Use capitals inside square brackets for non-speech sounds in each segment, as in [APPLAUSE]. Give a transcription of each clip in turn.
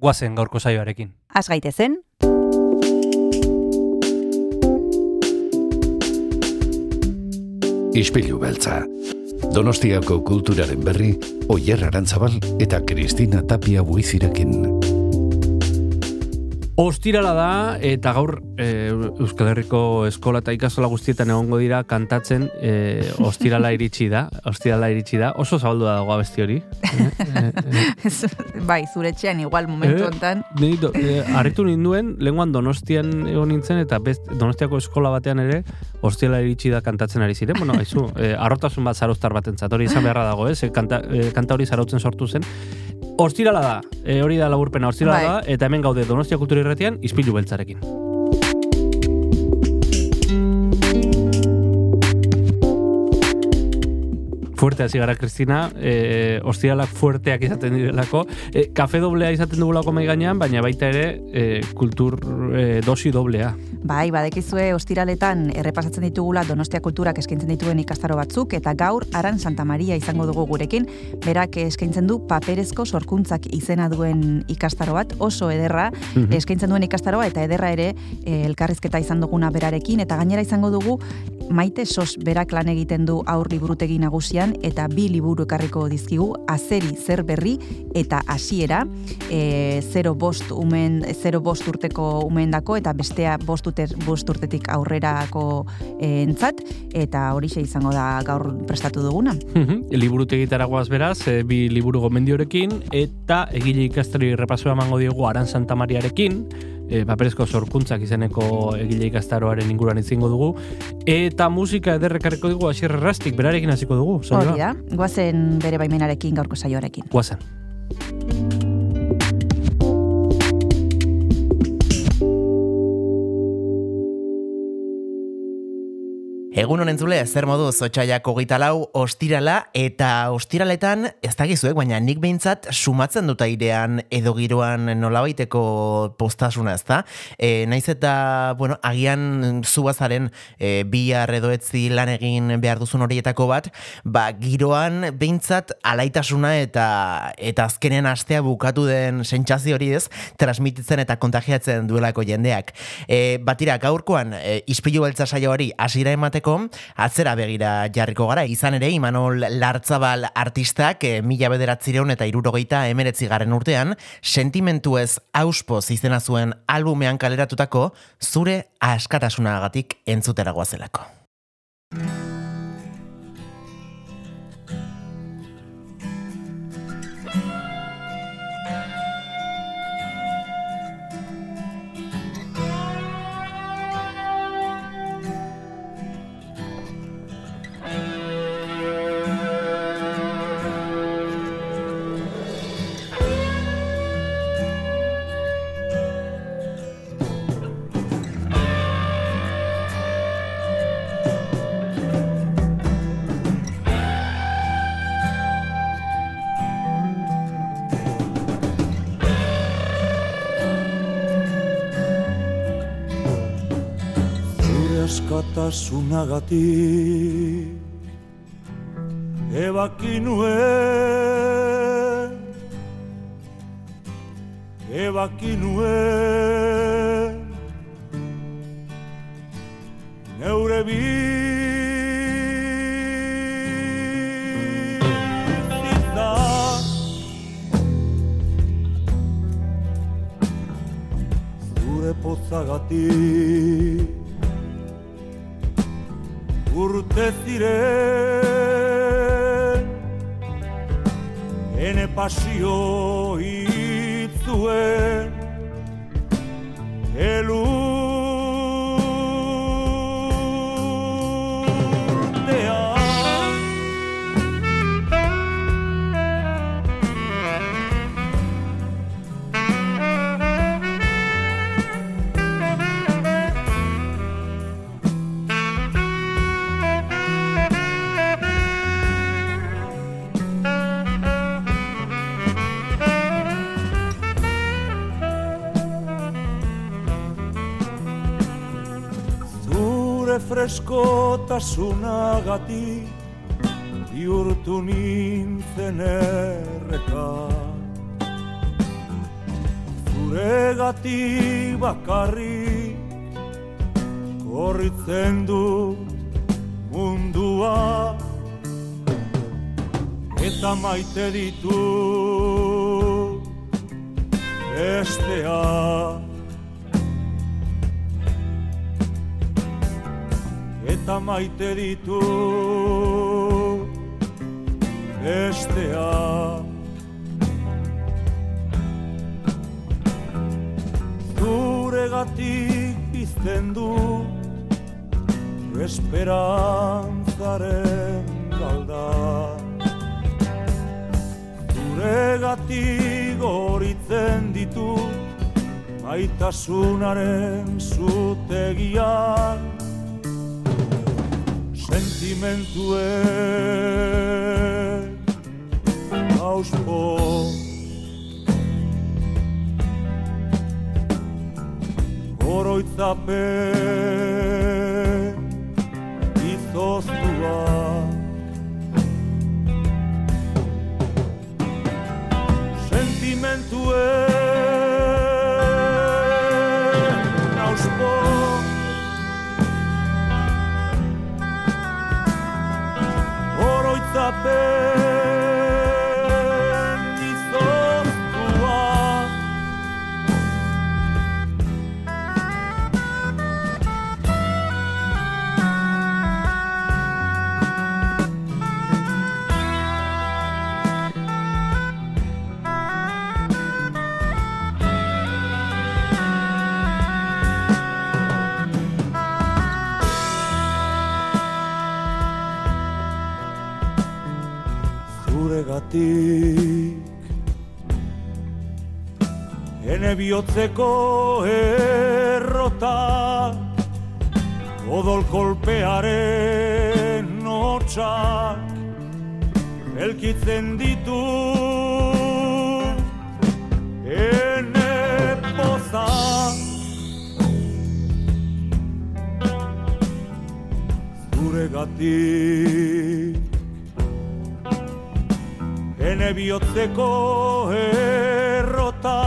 guazen gaurko saioarekin. Az gaitezen, Ispilu beltza. Donostiako kulturaren berri, Oyer Arantzabal eta Kristina Tapia buizirekin. Ostirala da, eta gaur e, Euskal Herriko eskola eta ikastola guztietan egongo dira kantatzen e, ostirala [LAUGHS] iritsi da. Ostirala iritsi da. Oso zabaldu da dagoa besti hori. [LAUGHS] bai, zure txean igual momentu Eh, hontan. Benito, eh, harritu ninduen, lenguan donostian egon nintzen, eta best, donostiako eskola batean ere, ostiala iritsi da kantatzen ari ziren. Bueno, haizu, eh, arrotasun bat zarostar bat entzat, hori izan beharra dago, ez? Eh, kanta, eh, kanta hori zarautzen sortu zen. Ostirala da, eh, hori da laburpena, ostirala Bai. da, eta hemen gaude Donostia Kultura Irratian, izpilu beltzarekin. Fuerte hasi gara, Kristina. E, ostiralak fuerteak izaten direlako. E, kafe doblea izaten dugulako mai gainean, baina baita ere e, kultur e, dosi doblea. Bai, badekizue ostiraletan errepasatzen ditugula Donostia Kulturak eskaintzen dituen ikastaro batzuk, eta gaur Aran Santa Maria izango dugu gurekin, berak eskaintzen du paperezko sorkuntzak izena duen ikastaro bat, oso ederra, Mhm. eskaintzen duen ikastaroa, eta ederra ere eh, elkarrizketa izan duguna berarekin, eta gainera izango dugu maite sos berak lan egiten du aur liburutegi nagusian, eta bi liburu ekarriko dizkigu, azeri zer berri, eta hasiera, e, zero bost umen, zero bost urteko umendako, eta bestea bost, urte, bost urtetik aurrerako e, entzat, eta horixe izango da gaur prestatu duguna. Liburutegitara goaz beraz, e, bi liburu gomendiorekin, eta egile ikastari repasoa emango diogu Aran Santa Mariarekin, e, paperezko sorkuntzak izeneko egile ikastaroaren inguruan itzingo dugu, eta musika ederrekarriko dugu hasier errastik, berarekin hasiko dugu. Hori da, goazen bere baimenarekin gaurko saioarekin. Guazen. Egun honen zule, zer modu zotxaiak hogeita lau ostirala, eta ostiraletan, ez dakizuek, baina nik behintzat sumatzen dut airean edo giroan nolabaiteko postasuna ez da. E, naiz eta, bueno, agian zubazaren e, bihar edo etzi lan egin behar duzun horietako bat, ba, giroan behintzat alaitasuna eta eta azkenean astea bukatu den sentsazio hori ez, transmititzen eta kontagiatzen duelako jendeak. E, batira, gaurkoan, e, ispilu beltza saioari hasiera emateko, atzera begira jarriko gara, izan ere, Imanol Lartzabal artistak e, mila bederatzireun eta irurogeita emeretzi garen urtean, sentimentu ez auspoz izena zuen albumean kaleratutako zure askatasunagatik entzutera goazelako. Askatasunagatik Ebaki nuen. Ebaki nuen freskotasunagatik bihurtu nintzen erreka. Zuregatik bakarrik korritzen du mundua. Eta maite ditu maite ditu bestea Zuregatik bizten du esperantzaren galda. Zuregatik horitzen ditu maitasunaren Where Ene bihotzeko errota Odol kolpearen notxak Elkitzen ditu. Ene pozak Zuregatik Ene bihotzeko errota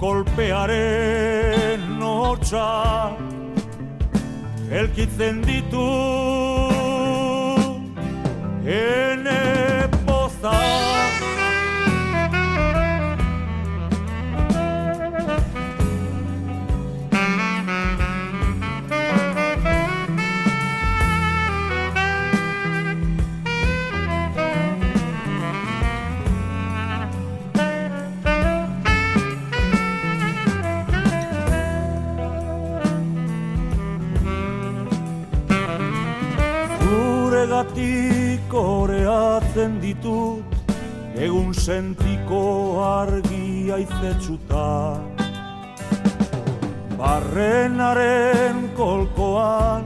kolpearen notxa Elkitzen ditu Ene poza Zuregatik oreatzen ditut Egun sentiko argia izetsuta Barrenaren kolkoan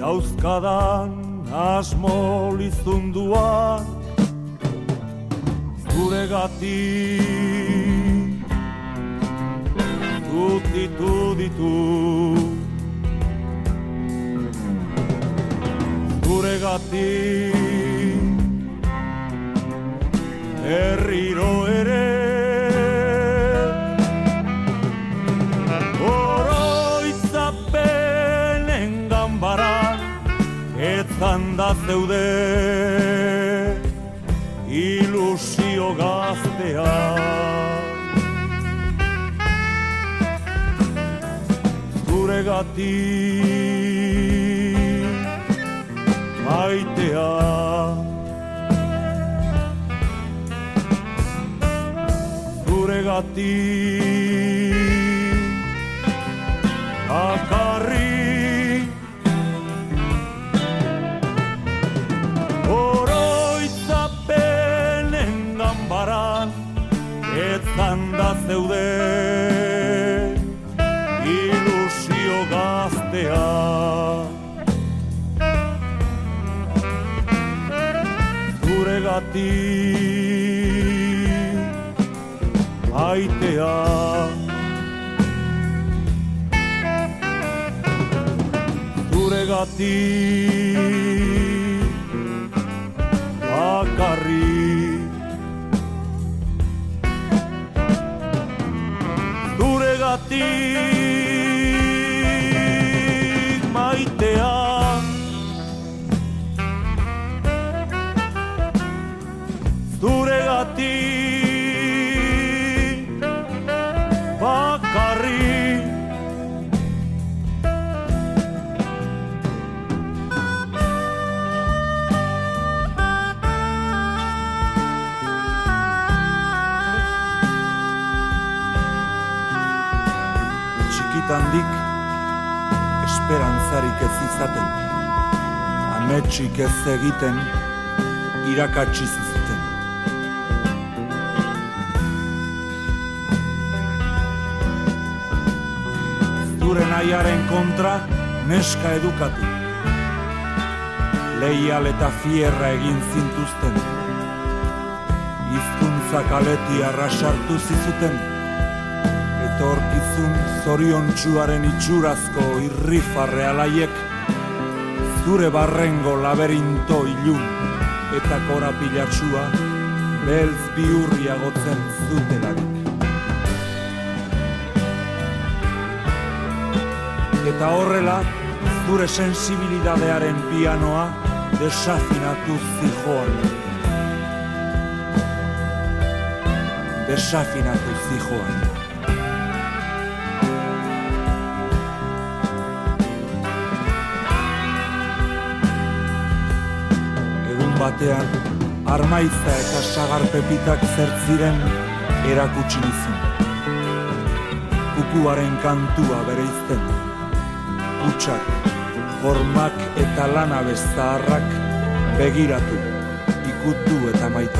Dauzkadan asmo lizunduan. Zuregatik Tutitu ditut zuregatik Herriro ere. Oroitzapenen ganbaran Etzan da zeude. Ilusio gaztea. Zuregatik maitea Zuregatik akarri Oroitzapenen ganbaran Etzan da zeude zuregatik maitea bakarri. Zure gatik izaten. Ametsik ez egiten irakatsi zuten. Zure nahiaren kontra neska edukatu. Leial eta fierra egin zintuzten. Hizkuntza kaleti arrasartu zizuten. Etorkizun zoriontsuaren itxurazko irrifarre alaiek zure barrengo laberinto ilun eta korapilatxua beltz biurriagotzen zutelarik. Eta horrela, zure sensibilidadearen pianoa desafinatu zijoan. Desafinatu zijoan. Batean, armaitza eta sagar pepitak zertziren erakutsi nizun. Kukuaren kantua bereizten. Kutsak, hormak eta lanabez zaharrak begiratu, ikutu eta maitatzen.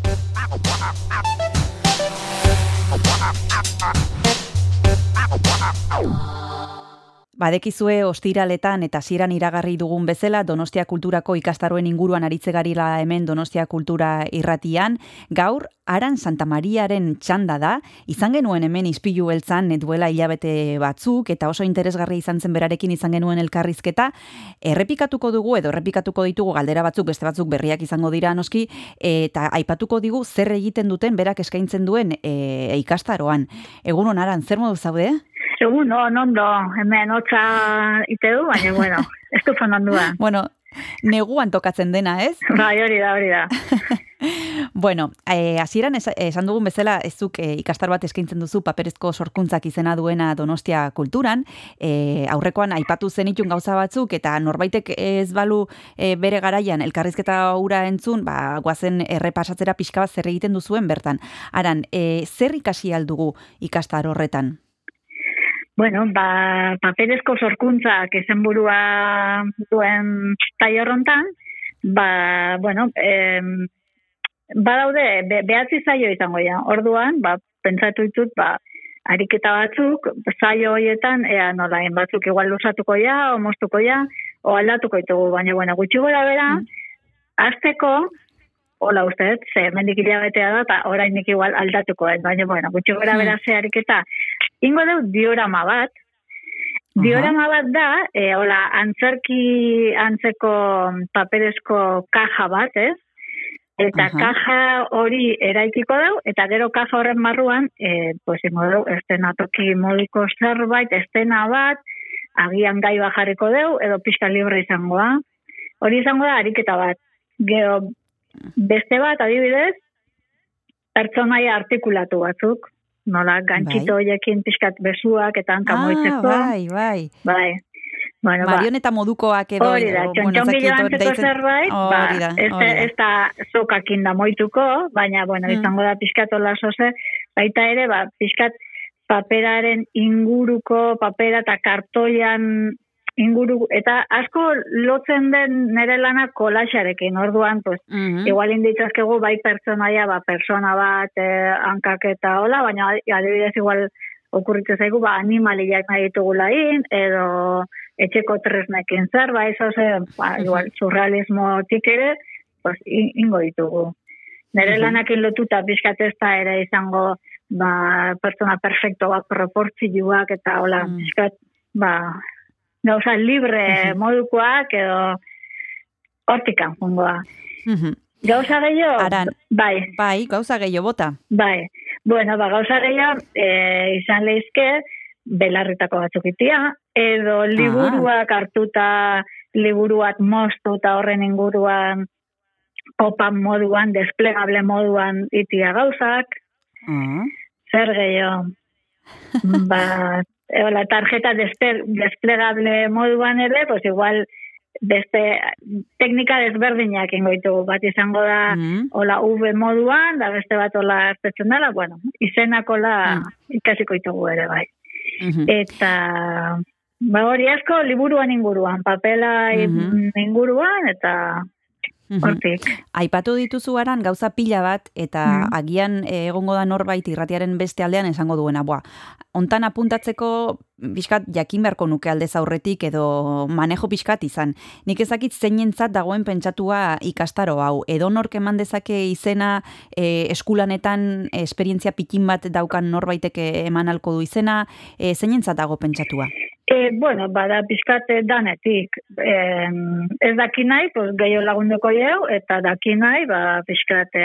Badekizue ostiraletan eta ziran iragarri dugun bezala Donostia Kulturako ikastaroen inguruan aritzegarila hemen Donostia Kultura irratian, gaur Aran Santa Mariaren txanda da, izan genuen hemen izpilu beltzan duela hilabete batzuk, eta oso interesgarri izan zen berarekin izan genuen elkarrizketa, errepikatuko dugu edo errepikatuko ditugu galdera batzuk, beste batzuk berriak izango dira noski, eta aipatuko digu zer egiten duten berak eskaintzen duen e, ikastaroan. Egun Aran, zer modu zaude? Egun, no, ondo, hemen hotza ite du, baina, [LAUGHS] bueno, ez du zonandua. Bueno, neguan tokatzen dena, ez? [LAUGHS] Bai, hori da, hori da. [LAUGHS] bueno, eh, hasieran es, esan dugun bezala, ez zuk eh, ikastar bat eskaintzen duzu paperezko sorkuntzak izena duena Donostia kulturan, eh, aurrekoan aipatu zenitun gauza batzuk, eta norbaitek ez balu eh, bere garaian elkarrizketa ura entzun, ba, guazen errepasatzera pixka bat zer egiten duzuen bertan. Aran, eh, zer ikasi aldugu ikastar horretan? Bueno, ba, paperezko sorkuntzak izenburua duen taierrontan, ba, bueno, em, badaude, be, behatzi zaio izango ja. Orduan, ba, pentsatu ditut, ba, ariketa batzuk, zaio horietan, ea nolain batzuk igual lusatuko ja, o moztuko ja, o aldatuko ditugu, baina, bueno, gutxi gora bera, azteko, hola uste, ze mendik hilabetea da, eta orainik igual aldatuko, ez, baina, bueno, gutxi gora bera ze ariketa, ingo deu diorama bat, Diorama bat da, e, hola, antzerki antzeko paperezko kaja bat, ez? Eta Aha. kaja hori eraikiko dau, eta gero kaja horren marruan, e, pues ingo dau, estenatoki moduko zerbait, estena bat, agian gai bajarriko deu, edo pixka libre izangoa. Hori izango da, ariketa bat. Gero, beste bat, adibidez, pertsonaia artikulatu batzuk. Nola, gantxito horiekin pixkat besuak eta hanka Ah, moitzeko. bai, bai. Bai. Bueno, ba, Marioneta modukoak edo... hori da, txontxongilo antzeko zerbait, ba, da, ez, da. ez da sokakin da moituko, baina, bueno, Mm. izango da pixkat hola zoze, baita ere, ba, pixkat paperaren inguruko, papera eta kartoian inguru, eta asko lotzen den nere lana kolaxarekin, orduan, pues, Mhm. igual inditzazkegu bai pertsonaia, ba, persona bat, eh, hankak eta hola, baina adibidez igual okurritzen zaigu, ba, animaliak nahi ditugulain, edo etxeko tresnekin zerbait, oze, ba, igual, surrealismotik ere, pues, ingo ditugu. Nere lanakin lotuta pixkat ez da ere izango, ba, pertsona perfecto bat proportzioak eta hola, Mm. pixkat, ba, gauza libre modukoak edo hortikan jungoa. Gauza gehiago? Aran. Bai, Bai, gauza gehiago bota. bai. Bueno, ba, gauza gehiago e, izan lehizke, belarritako batzuk itia, edo liburuak hartuta, liburuak moztu eta horren inguruan, kopan moduan, desplegable moduan itia gauzak, Ah. zer gehiago. [LAUGHS] ba, la tarjeta desplegable moduan ere, pues igual beste teknika desberdinak ingo ditugu. Bat izango da, Mhm. hola V moduan, da beste bat hola hartzen dela, bueno, izenak hola Mm. ikasiko ditugu ere bai. Mhm. Eta ba hori asko liburuan inguruan, papela Mhm. inguruan eta. Hortik. Aipatu dituzu aran gauza pila bat eta Mm. agian eh, egongo da norbait irratiaren beste aldean esango duena. Boa, hontan apuntatzeko pixkat jakin beharko nuke aldez aurretik edo manejo pixkat izan. Nik ezakit zeinentzat dagoen pentsatua ikastaro hau. Edo nork eman dezake izena e, eskulanetan esperientzia pikin bat daukan norbaitek eman alko du izena, e, zeinentzat dago pentsatua? E, bueno, bada pizkate danetik. E, ez daki nahi, pues, gehiago lagunduko jau, eta daki nahi, ba, pizkate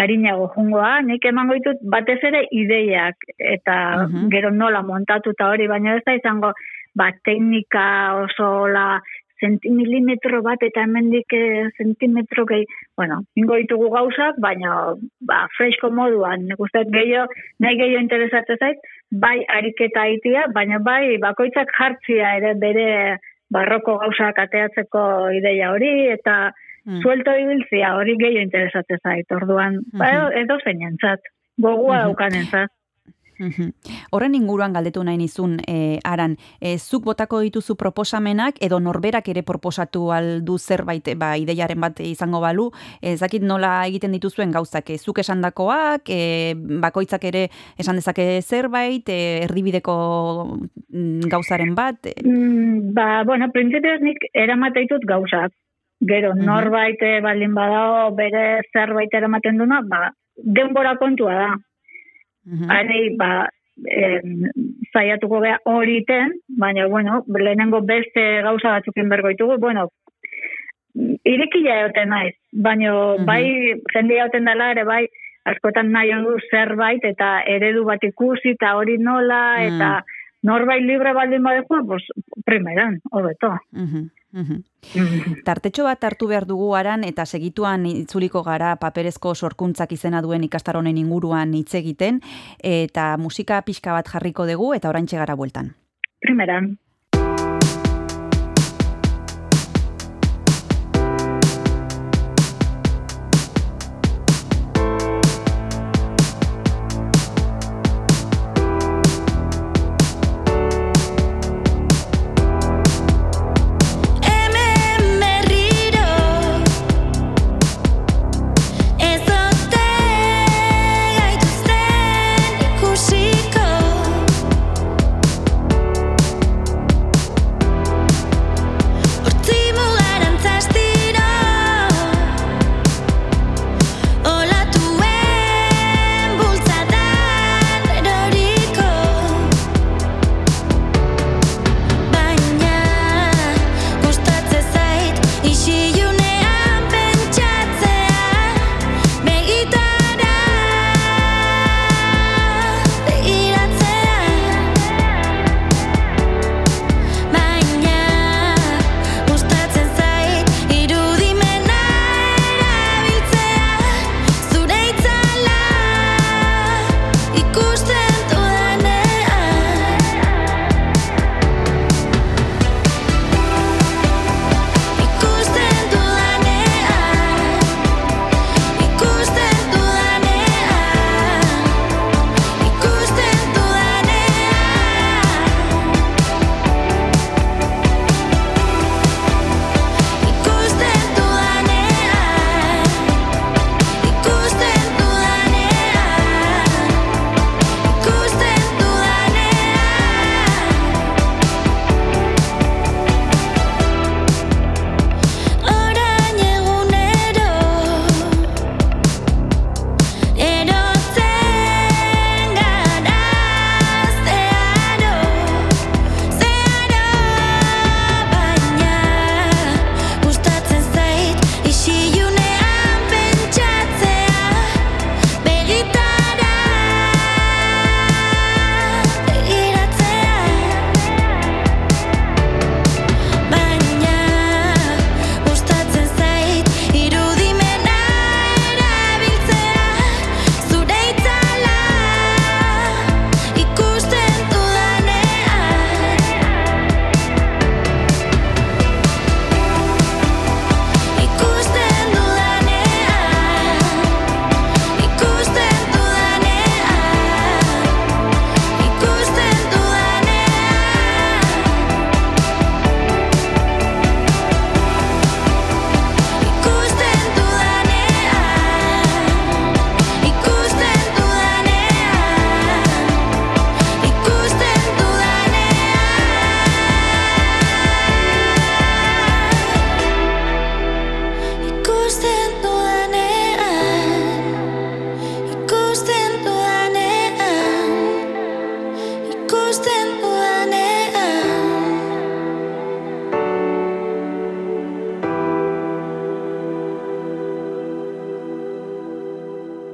harinago jungoa, nik emango ditut batez ere ideiak, eta Mhm. gero nola montatu eta hori, baina ez da izango, ba, teknika oso la sentimilimetro bat eta hemendik eh, sentimetro gehi, bueno, ingo ditugu gauzak, baina ba, fresko moduan, nik uste gehiago, nahi gehiago interesatzen zait, bai ariketa aitia, baina bai bakoitzak jartzia ere bere barroko gauzak ateatzeko ideia hori, eta Mm. suelto ibiltzia hori gehiago interesatzen zait, orduan, ba, Mhm. edo zeinentzat, gogua Mhm. daukanentzat. Horren inguruan galdetu nahi nizun, e, aran, e, zuk botako dituzu proposamenak edo norberak ere proposatu aldu zerbait, e, ba, ideiaren bat izango balu, ez dakit nola egiten dituzuen gauzak, e, zuk esandakoak, e, bakoitzak ere esan dezake zerbait, e, erdibideko mm, gauzaren bat, e, Mm, ba, bueno, printzipioz nik eramate ditut gauzak. Gero, norbait baldin badao bere zerbait eramaten duna, ba, denbora kontua da. Arei, ba, em, zaiatuko gea hori iten, baina, bueno, lehenengo beste gauza batzuk inbergo ditugu, bueno, irekila egoten naiz, baina Mhm. bai, jende egoten dela ere, bai, askotan nahi du zerbait, eta eredu bat ikusi, eta hori nola, Mm. eta norbait libre baldin badekoa, pues, primeran, hobeto. mhm, mhm. [LAUGHS] Tartetxo bat hartu behar dugu aran eta segituan itzuliko gara paperezko sorkuntzak izena duen ikastaronen inguruan hitz egiten eta musika pixka bat jarriko dugu eta oraintxe gara bueltan. Primeran.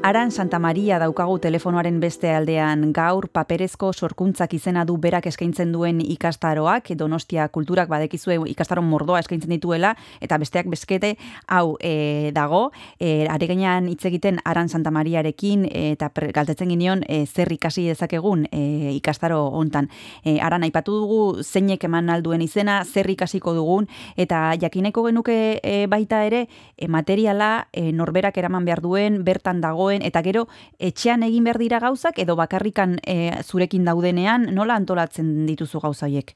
Aran Santa Maria daukagu telefonoaren beste aldean. Gaur paperezko sorkuntzak izena du berak eskaintzen duen ikastaroak, Donostia kulturak badekizue ikastaro mordoa eskaintzen dituela, eta besteak beskete hau e, dago, e, aregenean hitz egiten Aran Santa Mariarekin e, eta galdetzen ginion e, zer ikasi dezakegun e, ikastaro hontan. E, Aran aipatu dugu zeinek eman alduen izena, zer ikasiko dugun, eta jakineko genuke e, baita ere e, materiala e, norberak eraman behar duen, bertan dagoen, eta gero etxean egin behar dira gauzak, edo bakarrikan e, zurekin daudenean, nola antolatzen dituzu gauza horiek?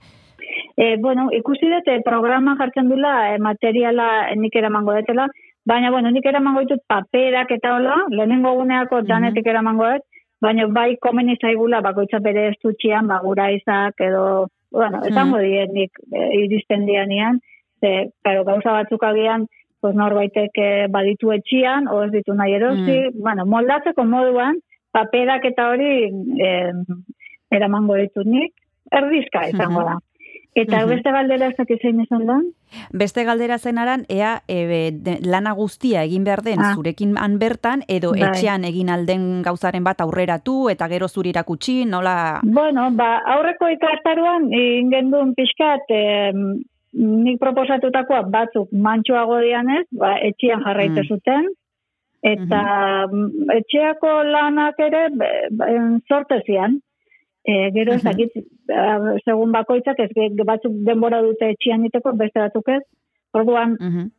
E, bueno, ikusi dut, e, programa jartzen dula, e, materiala nik eramango detela, baina, bueno, nik eramango ditut paperak eta hola, lehenengo guneako danetik eramango dut, baina bai komeni zaigula bakoitza bere estutxian, ba, gura izak edo, bueno, esango Mhm. diet nik e, iristen dianean, ze, pero gauza batzuk agian, pues norbaitek eh, baditu etxian, o ez ditu nahi erosi, bueno, moldatzeko moduan, paperak eta hori eh, eramango ditut nik, erdizka izango Mhm. da. Eta Mhm. beste galdera ez zein izan da? Beste galdera zen aran, ea e, de- lana guztia egin behar den Ah. zurekin han bertan, edo Bai. etxean egin alden gauzaren bat aurreratu, eta gero zuri irakutsi, nola... Bueno, ba, aurreko ikastaruan ingendun pixkat, eh, nik proposatutakoa batzuk mantxoago dianez, ba, etxian jarraite Mm. zuten, eta etxeako lanak ere be- be- sorte zian. E, gero ez dakit, segun bakoitzak, ez batzuk denbora dute etxian iteko, beste batzuk ez. Orduan, Mhm.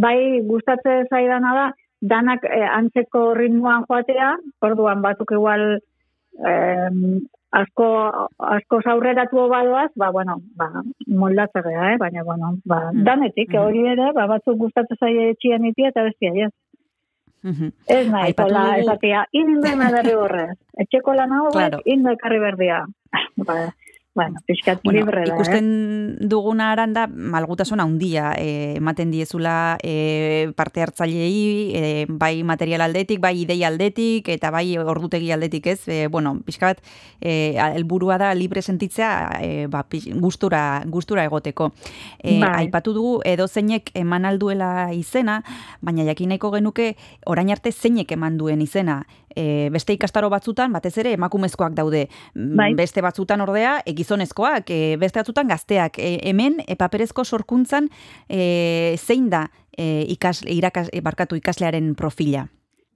bai gustatze zaidana da danak eh, antzeko ritmoan joatea, orduan batzuk igual eh, asko asko aurreratu badoaz, ba bueno, ba moldatzea, eh, baina bueno, ba Mm. danetik Mhm. hori ere, ba batzuk gustatzen zaie etxian itia eta bestia, ez. Mhm. Ez nahi, kola, esatia, inde berri horrez. Etxeko lan hau, Claro. inde ekarri berdia. [LAUGHS] Ba, bueno, pixkat Bueno, libre da, eh? ikusten duguna aran da malgutasun handia eh, ematen diezula eh, parte hartzailei eh, bai material aldetik, bai ideia aldetik eta bai ordutegi aldetik ez. Eh, bueno, pixka bat eh, helburua da libre sentitzea eh, ba, gustura, gustura egoteko. Eh, Bai. Aipatu dugu edo zeinek eman alduela izena, baina jakin nahiko genuke orain arte zeinek eman duen izena. E, beste ikastaro batzutan, batez ere, emakumezkoak daude. Mm, Bai. Beste batzutan ordea, e, gizonezkoak, e, beste batzutan gazteak. E, hemen, e, paperezko sorkuntzan, e, zein da e, ikas, irakas, e, barkatu ikaslearen profila?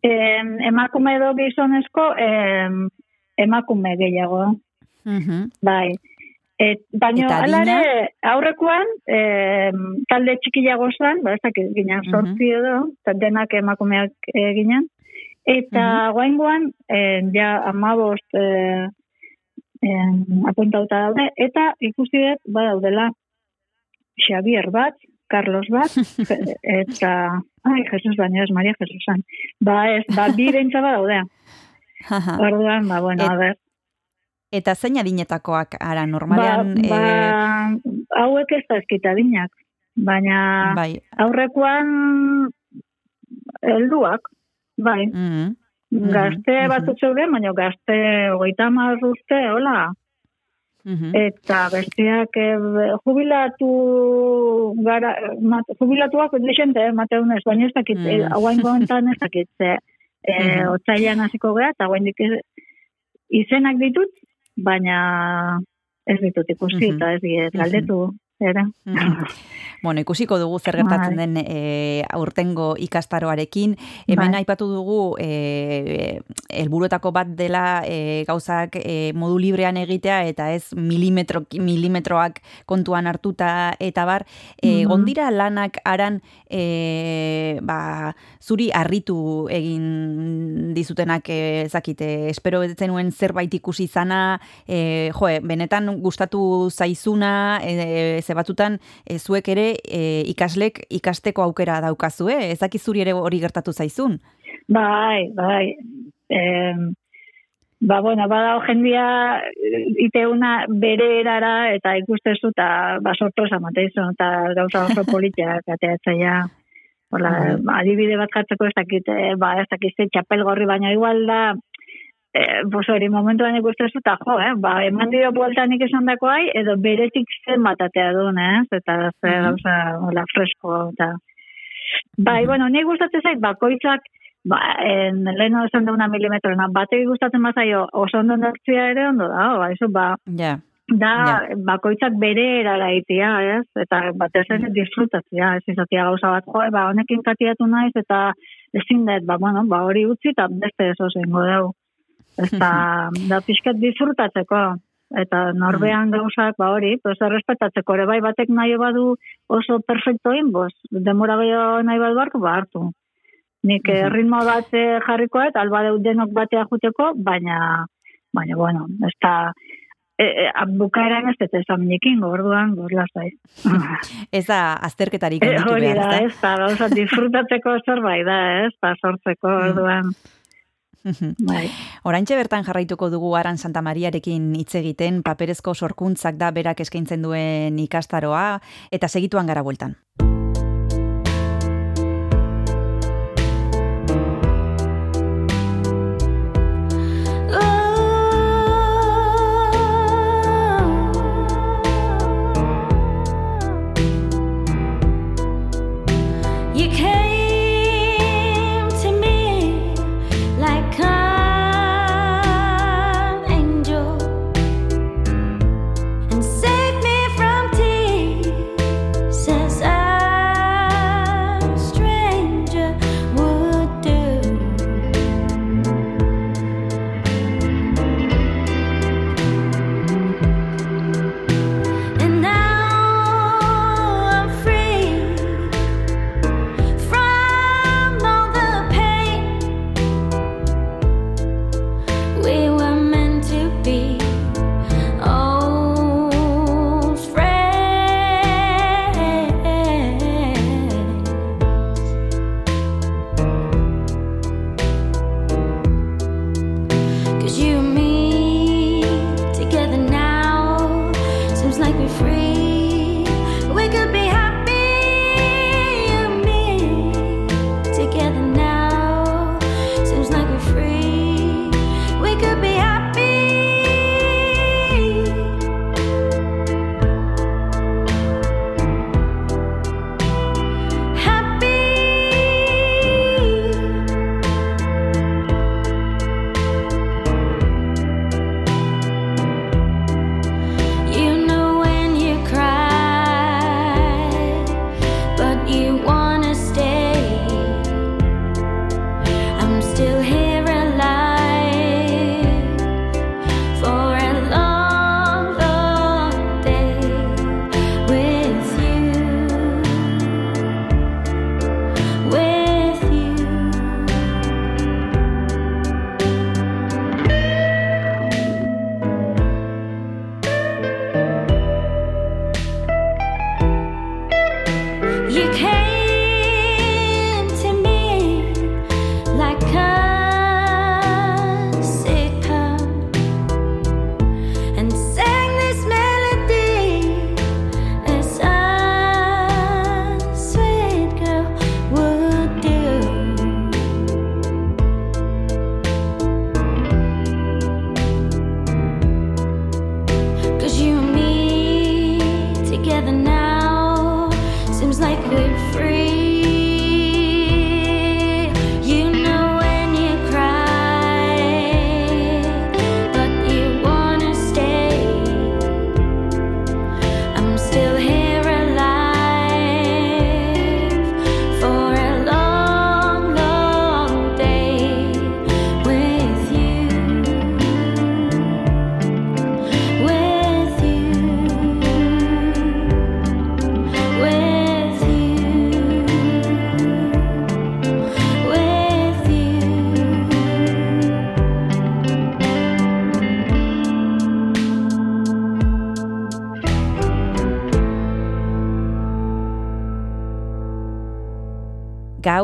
Em, emakume edo gizonezko em, emakume gehiago. Mhm. Bai. Et, adina? ere aurrekoan em, talde txikiago zen, ba ez dakit ginen sortzi edo, eta denak emakumeak e, ginen. Eta guaingoan, eh, ja amabost eh, em, apuntauta daude, eta ikusi dut, badaudela, Xavier bat, Carlos bat, [LAUGHS] eta, ai, Jesus baina ez, Maria Jesusan. Ba ez, ba, bi bentsa. Aha. Orduan, ba, bueno, Et- a ber. Eta zein adinetakoak, ara, normalean... ba, ba, hauek ez da eskita dinak, baina e, bai, aurrekoan helduak, bai, mhm. Mhm, gazte mhm. batzuk zeuden, baina gazte hogeita hamar urte, hola, Mhm. eta besteak eh, jubilatu gara, mat, jubilatuak lixente, eh, mateunez, baina ez dakit, Mm. mm. hauain gontan ez dakit, ze, e, Mhm. otzailan hasiko gara, eta hauain izenak ditut, baina ez ditut ikusi, eta ez diet galdetu, Mhm. Bueno, ikusiko dugu zer gertatzen Bai. den e, aurtengo ikastaroarekin. Hemen Bai. aipatu dugu e, helburuetako bat dela e, gauzak e, modu librean egitea eta ez milimetro, milimetroak kontuan hartuta eta bar. E. Gondira lanak aran e, ba, zuri harritu egin dizutenak e, zakite, espero zenuen zerbait ikusi izana, e, jo, benetan gustatu zaizuna, e, ze batzutan e, zuek ere e, ikaslek ikasteko aukera daukazue, ez dakit zuri ere hori gertatu zaizun. Bai, bai. Em, ba, bueno, bada jendia eh, iteuna bere erara eta ikustezu eta ba, sorpresa mateizu eta gauza oso politiak [LAUGHS] ateatzaia. Hola, Mhm. adibide bat jartzeko ez dakit, eh, ba, ez dakit txapel gorri, baina igual da eh, pues hori momentuan ikusten zu, eta jo, eh, ba, eman dio buelta nik esan dakoai, edo beretik zen batatea duen, ez? Eta ze Mhm. gauza, hola, fresko, eta... Bai, bueno, nik gustatzen zait, bakoitzak, ba, en, leheno esan da una milimetrona, bategi gustatzen bazaio, oso ondo nortzia ere ondo da, ba, eso, ba, Ja, da bakoitzak bere erara itia, ez? Eta batez ere disfrutatzea, ez izatea gauza bat, jo, ba, honekin katiatu naiz, eta ezin dut, ba, bueno, ba, hori utzi, eta beste eso zengo. Ez da, [LAUGHS] da pixkat disfrutatzeko, eta norbean gauzak, ba, hori, pues, errespetatzeko, ere. Bai batek nahi badu oso perfectoin, bos, demora gehiago nahi badu hartu, ba, hartu. Nik eh, ritmo bat eh, jarriko, eta alba denok batea juteko, baina, baina, bueno, ez da, e, e, bukaeran ez dut esaminekin, orduan, gor lasai. [LAUGHS] ez da azterketarik handitu hori da, ez da, gauza, disfrutatzeko zerbait da, ez da, sortzeko, orduan, bai. Oraintxe bertan jarraituko dugu Aran Santa Mariarekin hitz egiten, paperezko sorkuntzak da berak eskaintzen duen ikastaroa, eta segituan gara bueltan.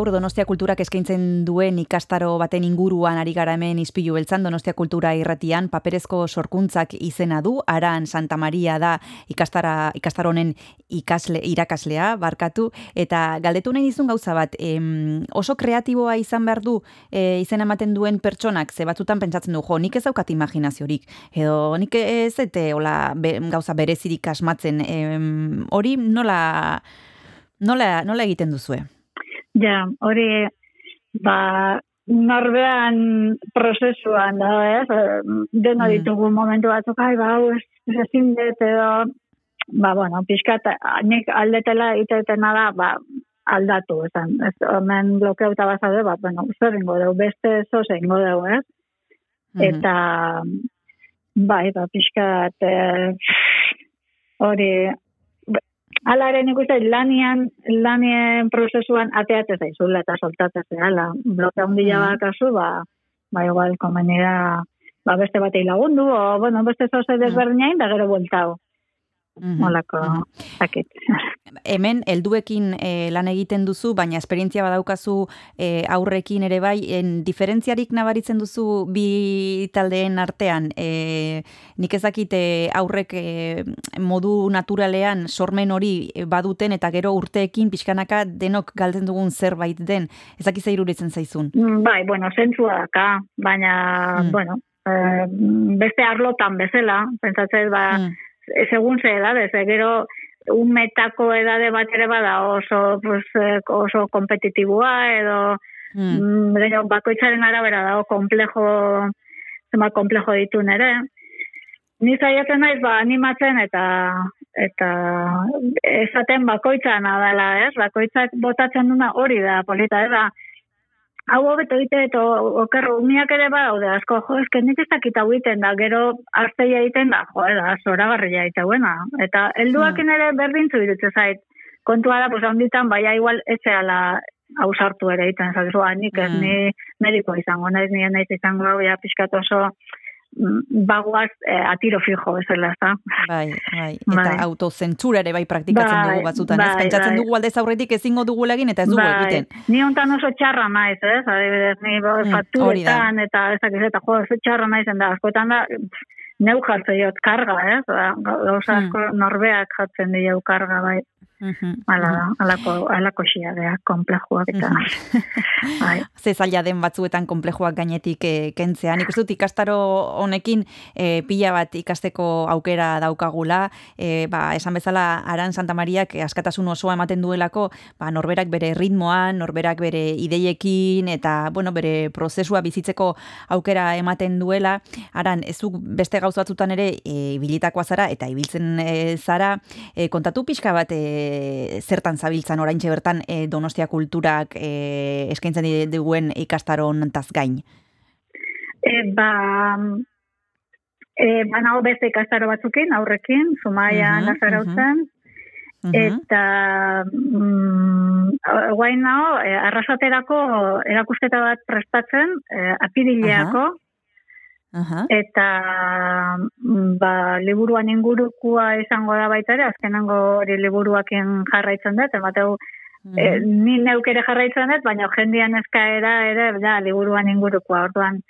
Gaur Donostia Kulturak eskaintzen duen ikastaro baten inguruan ari gara hemen izpilu beltzan. Donostia Kultura irratian paperezko sorkuntzak izena du, Aran Santa Maria da ikastara, ikastaronen ikasle, irakaslea, barkatu, eta galdetu nahi dizun gauza bat, em, oso kreatiboa izan behar du e, izena ematen duen pertsonak, ze batzutan pentsatzen du, jo, nik ez daukat imaginaziorik, edo nik ez ete hola, be, gauza berezirik asmatzen, hori nola, nola, nola egiten duzue? Ja, hori, ba, norbean prozesuan da, ez? Eh, Dena Mm. ditugu momentu batzuk, ai, ba, hau, ez, ez ezin dut, edo, ba, bueno, pixkat, nik aldetela itetena da, ba, aldatu, esan, ez, hemen blokeauta bazaude, ba, bueno, zer ingo dugu, beste zoze ingo dugu, ez? Eta, bai, ba, pixkat, eh, hori, Hala ere nik uste lanian, lanien prozesuan ateatzen zaizula eta soltatzen zela. Bloke handia bat kasu, ba, ba igual, komenera, ba beste batei lagundu, o, bueno, beste zoze desberdinain, da gero Molako, zakit. [LAUGHS] Hemen helduekin e, lan egiten duzu, baina esperientzia badaukazu e, aurrekin ere bai, en, diferentziarik nabaritzen duzu bi taldeen artean. E, nik ezakite aurrek e, modu naturalean sormen hori baduten eta gero urteekin pixkanaka denok galtzen dugun zerbait den. Ezaki iruritzen zaizun. Mm, Bai, bueno, zentzua daka, baina, Mm. bueno, eh, beste arlotan bezala, pentsatzen, ba, Mm. Segun ze edade, ze gero umetako edade bat ere bada oso, pues, eh, oso kompetitiboa edo Mm. mm, gero bakoitzaren arabera dago komplejo zenbat komplejo ditu nere. Ni saiatzen naiz ba animatzen eta eta esaten bakoitzana dela, ez? Bakoitzak botatzen duna hori da polita, ez da. Hau hobeto egite eta okerro umiak ere badaude asko, jo, eske nik ez dakit hau egiten da, gero arteia egiten da, jo, da, zoragarria eta buena. Eta helduakin ere berdintzu irutzen zait. Kontua da, pues, handitan, baina igual ez zehala ausartu ere egiten, zakizu, nik ez Mm. ni mediko izango, naiz nire naiz izango, hau, ja, pixkat oso bagoaz eh, atiro fijo bezala, ez? Bai, bai. Eta Bai. autozentzura ere bai praktikatzen Bai, dugu batzutan, ez? bai, Pentsatzen bai. dugu aldez aurretik ezingo dugula egin eta ez dugu egiten. Ni hontan oso txarra naiz, ez? Adibidez, ni Mm, fakturetan eta ezak ez eta jo, oso txarra naizen da, askotan da, neu jartzen diot karga, ez? Ba, Gauza Mm. asko norbeak jartzen dio karga, bai. Mhm, Hala da, alako, alako xiadea, komplejuak eta, bai. ze zaila den batzuetan konplejoak gainetik e, kentzea. Nik dut ikastaro honekin e, pila bat ikasteko aukera daukagula, e, ba, esan bezala Aran Santa Mariak askatasun osoa ematen duelako, ba, norberak bere ritmoan, norberak bere ideiekin, eta bueno, bere prozesua bizitzeko aukera ematen duela. Aran, ez du beste gauza batzutan ere e, ibilitakoa zara, eta ibiltzen e, zara, e, kontatu pixka bat e, zertan zabiltzan oraintxe bertan e, Donostia Kulturak e, eskaintzen di- duen ikastaron taz gain. E, ba, e, banago beste ikastaro batzukin, aurrekin, Zumaia Mhm, Lazarautzen, Mhm. eta mm, guain nao, e, arrasaterako erakusketa bat prestatzen, e, apirileako, Aha. eta mm, ba, liburuan ingurukua izango da baita ere, azkenango hori liburuakin jarraitzen dut, emateu, Mhm. e, ni neuk ere jarraitzen dut, baina jendian eskaera ere, da, liburuan ingurukua, orduan,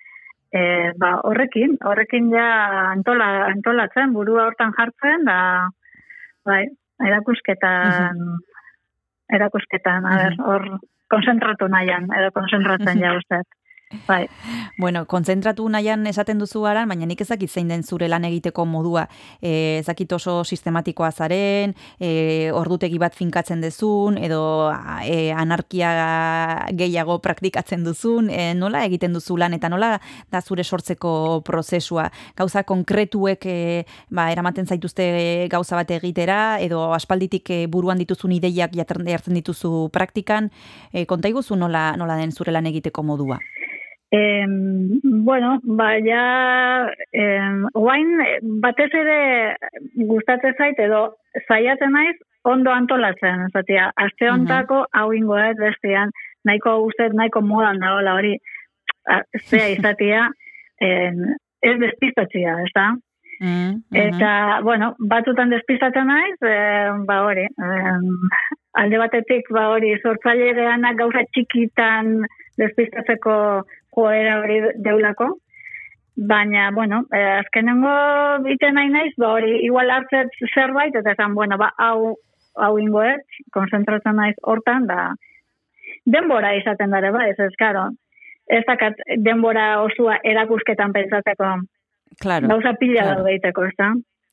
e, ba, horrekin, horrekin ja antola, antolatzen, burua hortan jartzen, da, bai, erakusketan, erakusketan, a ber, hor, konzentratu nahian, edo konzentratzen ja uste. Bai, Bueno, kontzentratu nahian esaten duzu aran, baina nik ezakit zein den zure lan egiteko modua. E, ezakit oso sistematikoa zaren, e, ordutegi bat finkatzen dezun, edo e, anarkia gehiago praktikatzen duzun, e, nola egiten duzu lan, eta nola da zure sortzeko prozesua. Gauza konkretuek e, ba, eramaten zaituzte gauza bat egitera, edo aspalditik e, buruan dituzun ideiak jartzen dituzu praktikan, e, konta iguzu nola, nola den zure lan egiteko modua. Em, bueno, baina em, oain batez ere gustatzen zait edo saiatzen naiz ondo antolatzen, zatia, aste hontako hau ingo ez bestean, nahiko uste nahiko modan dagoela hori, zea izatia, em, ez despistatzia, ez da? Mm, mhm. Eta, bueno, batzutan despistatzen naiz, e, ba hori, em, alde batetik, ba hori, sortzaile geanak gauza txikitan despistatzeko joera hori deulako, baina, bueno, e, azkenengo biten nahi naiz, ba hori, igual hartzet zerbait, eta esan, bueno, ba, hau, hau ingoet, konzentratzen naiz hortan, da, denbora izaten dara, ba, ez ez, karo, ez dakat denbora osua erakusketan pentsatzeko, Claro. gauza pila claro. claro. daiteko, ez da?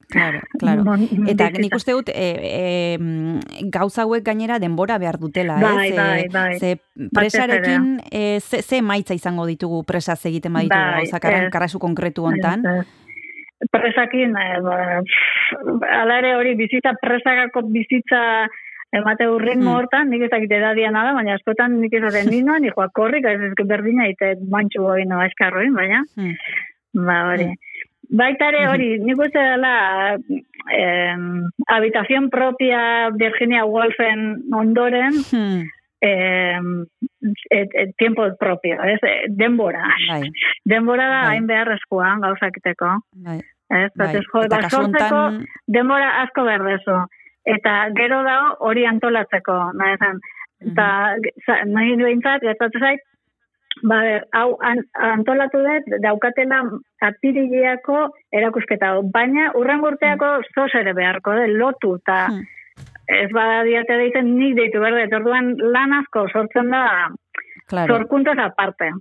Claro, claro. Bon- Eta nik uste dut, e, e, mm, gauza hauek gainera denbora behar dutela, Bai, ez? bai, bai. Ze presarekin, e, ze, ze maitza izango ditugu presaz egiten baditu Bai, gauzak ez. karasu konkretu hontan. Presakin, eh, ba, pff, ala ere hori bizitza, presakako bizitza emate ritmo Hmm. hortan, nik ezakit edadia nada, baina askotan nik ezaten ninoan, ni joa korrik, ez berdina, ite mantxu hori no eskarroin, baina, Hmm. ba hori. Baita ere hori, nik uste dela eh, habitación propia Virginia Woolfen ondoren, Hmm, eh, et, et, tiempo propio, ez, eh, denbora. bai, [LAUGHS] Denbora da Bai. hain beharrezkoa gauzakiteko. bai. Ez, bai. jo, Eta ba, kasu sortzeko hontan, denbora asko behar dezu. Eta gero da hori antolatzeko, nahi. Eta za- nahi behintzat, gertatu zait, ba, ber, hau an, antolatu dut, daukatela apirileako erakusketa hau. Baina, urren urteako zoz ere beharko, de, lotu, eta Hmm. ez bada diate deiten nik deitu berde, orduan lan asko sortzen da claro, sorkuntzaz aparte.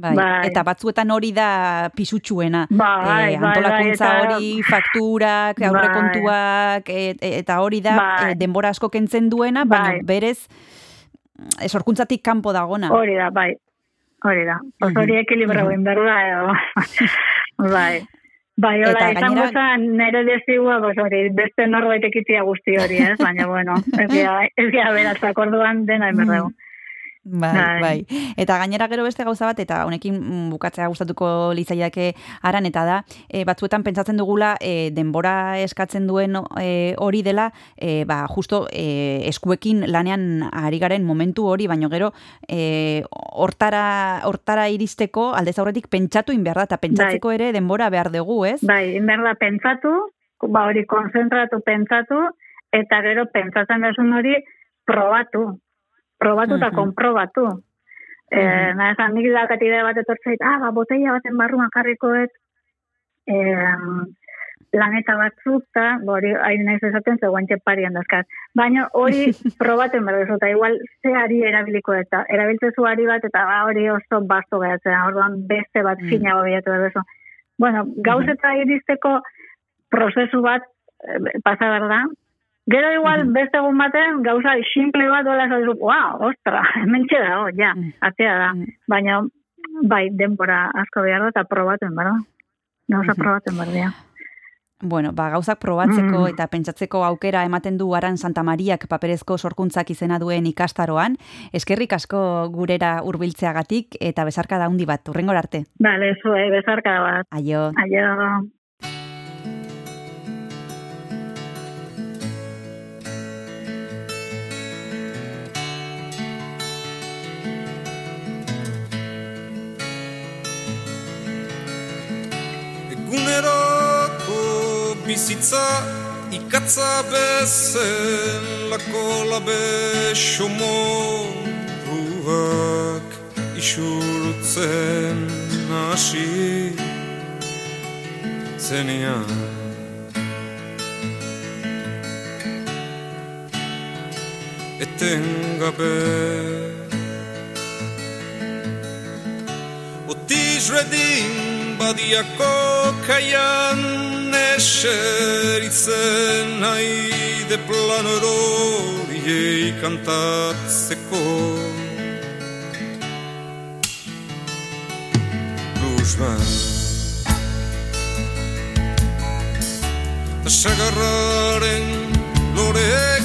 bai. bai. Eta batzuetan hori da pisutsuena. Bai, Eh, bai, antolakuntza bai, eta- hori, fakturak, Bai. aurrekontuak, e, e- eta hori da Bai. eh, denbora asko kentzen duena, baina Bai. berez eh, sorkuntzatik kanpo dagona. Hori da, bai. Hori da. Mhm. hori ekilibra Mhm. guen berda, edo. [LAUGHS] bai. Bai, hola, izango zen nere dezigua, pues hori, beste norbait ekitzia guzti hori, ez? Baina, bueno, ez gira beratzak orduan dena emberregu. Bai, Bai. bai. Eta gainera gero beste gauza bat, eta honekin mm, bukatzea gustatuko litzaiake aran, eta da, e, batzuetan pentsatzen dugula e, denbora eskatzen duen e, hori dela, e, ba, justo e, eskuekin lanean ari garen momentu hori, baino gero e, hortara, hortara iristeko aldez aurretik pentsatu in behar da, eta pentsatzeko ere denbora behar dugu, ez? Bai, inberda pentsatu, ba hori konzentratu pentsatu, eta gero pentsatzen desun hori probatu. Probatu eta konprobatu. Eh, Mhm. nahi esan, nik dakat idea bat etortzait, ah, ba, botella baten barruan jarrikoet, eh, laneta batzuk, eta, hori, hain naiz esaten, ze guantxe parian dazkat. Baina hori [LAUGHS] probaten behar duzu, eta igual ze ari erabiliko eta erabiltzezu ari bat, eta ba, hori oso basto behatzea, orduan beste bat Mm. fina bilatu behar duzu. Bueno, gauzeta iristeko prozesu bat eh, pasa behar da. Gero igual beste egun baten gauza simple bat dola esan duzu, wow, ostra, [LAUGHS] hemen da, oh, ja, Mm. atzea da. Mm. Baina, bai, denbora asko behar da, eta probaten, bera? Gauza probaten dira. Bueno, ba, gauzak probatzeko Mm. eta pentsatzeko aukera ematen du Aran Santa Mariak paperezko sorkuntzak izena duen ikastaroan. Eskerrik asko gurera hurbiltzeagatik eta bezarka da handi bat, urrengor arte. Bale, zue, bezarka bat. Aio. Aio. Eguneroko bizitza ikatza bezen lako labe somoruak isurtzen hasi zenean. Etengabe Redin badiako kaian eseritzen haide plano eroriei kantatzeko Blues band Ta sagarraren lorek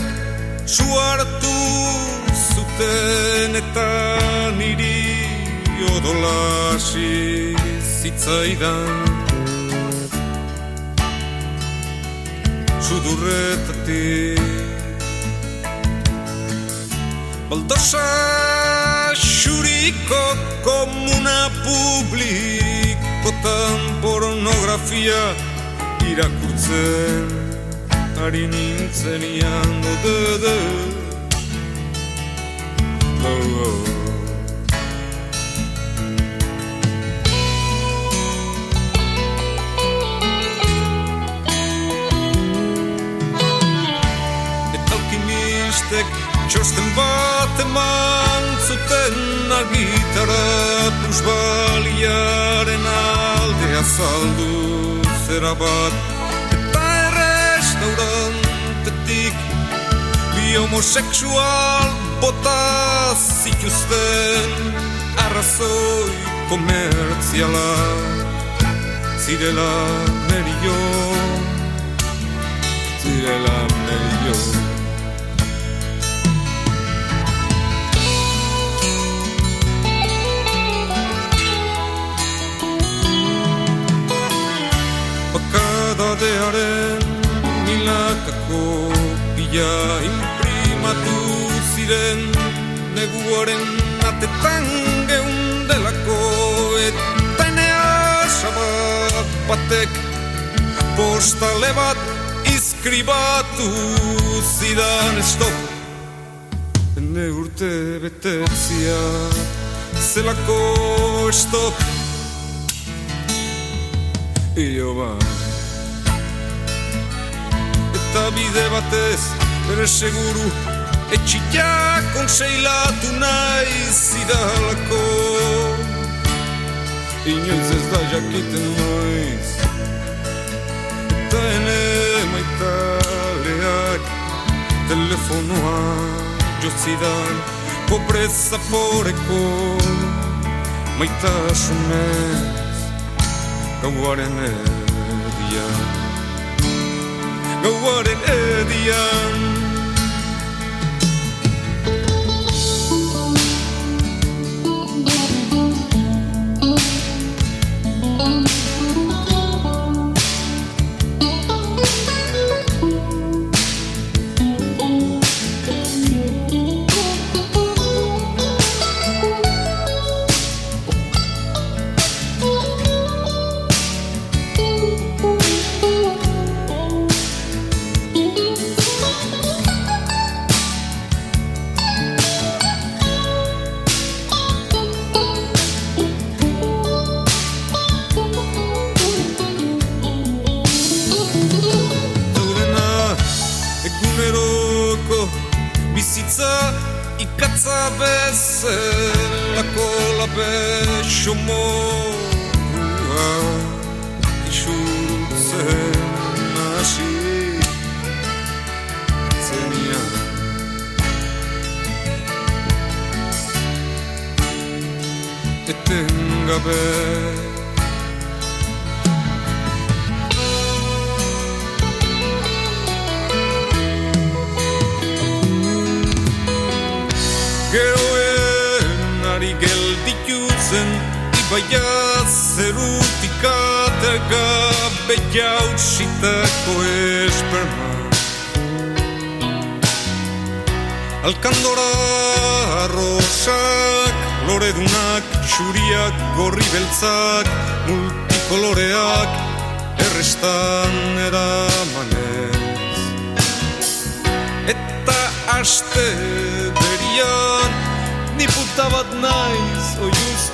su hartu zuten eta niri odolasi zitzaidan sudurretatik. Baldosa xuriko komuna publikotan pornografia irakurtzen ari nintzen ian de de argitara plusbaliaren alde azaldu zera bat. Eta errestaurantetik bi homosexual bota zituzten. Arrazoi komertziala zirela merio zirela merio milakako bila imprimatu ziren neguaren atetan geundelako eta enea sabat batek postale bat iskribatu zidan stop. Ene urte betetzia zelako stop. Io ba Eta bide batez bere seguru Etxita konseilatu nahi zidalako. Inoiz ez da jakiten noiz Eta ene maitaleak Telefonoa jotzidan Pobreza poreko Maitasunez Gauaren nor what an earthy young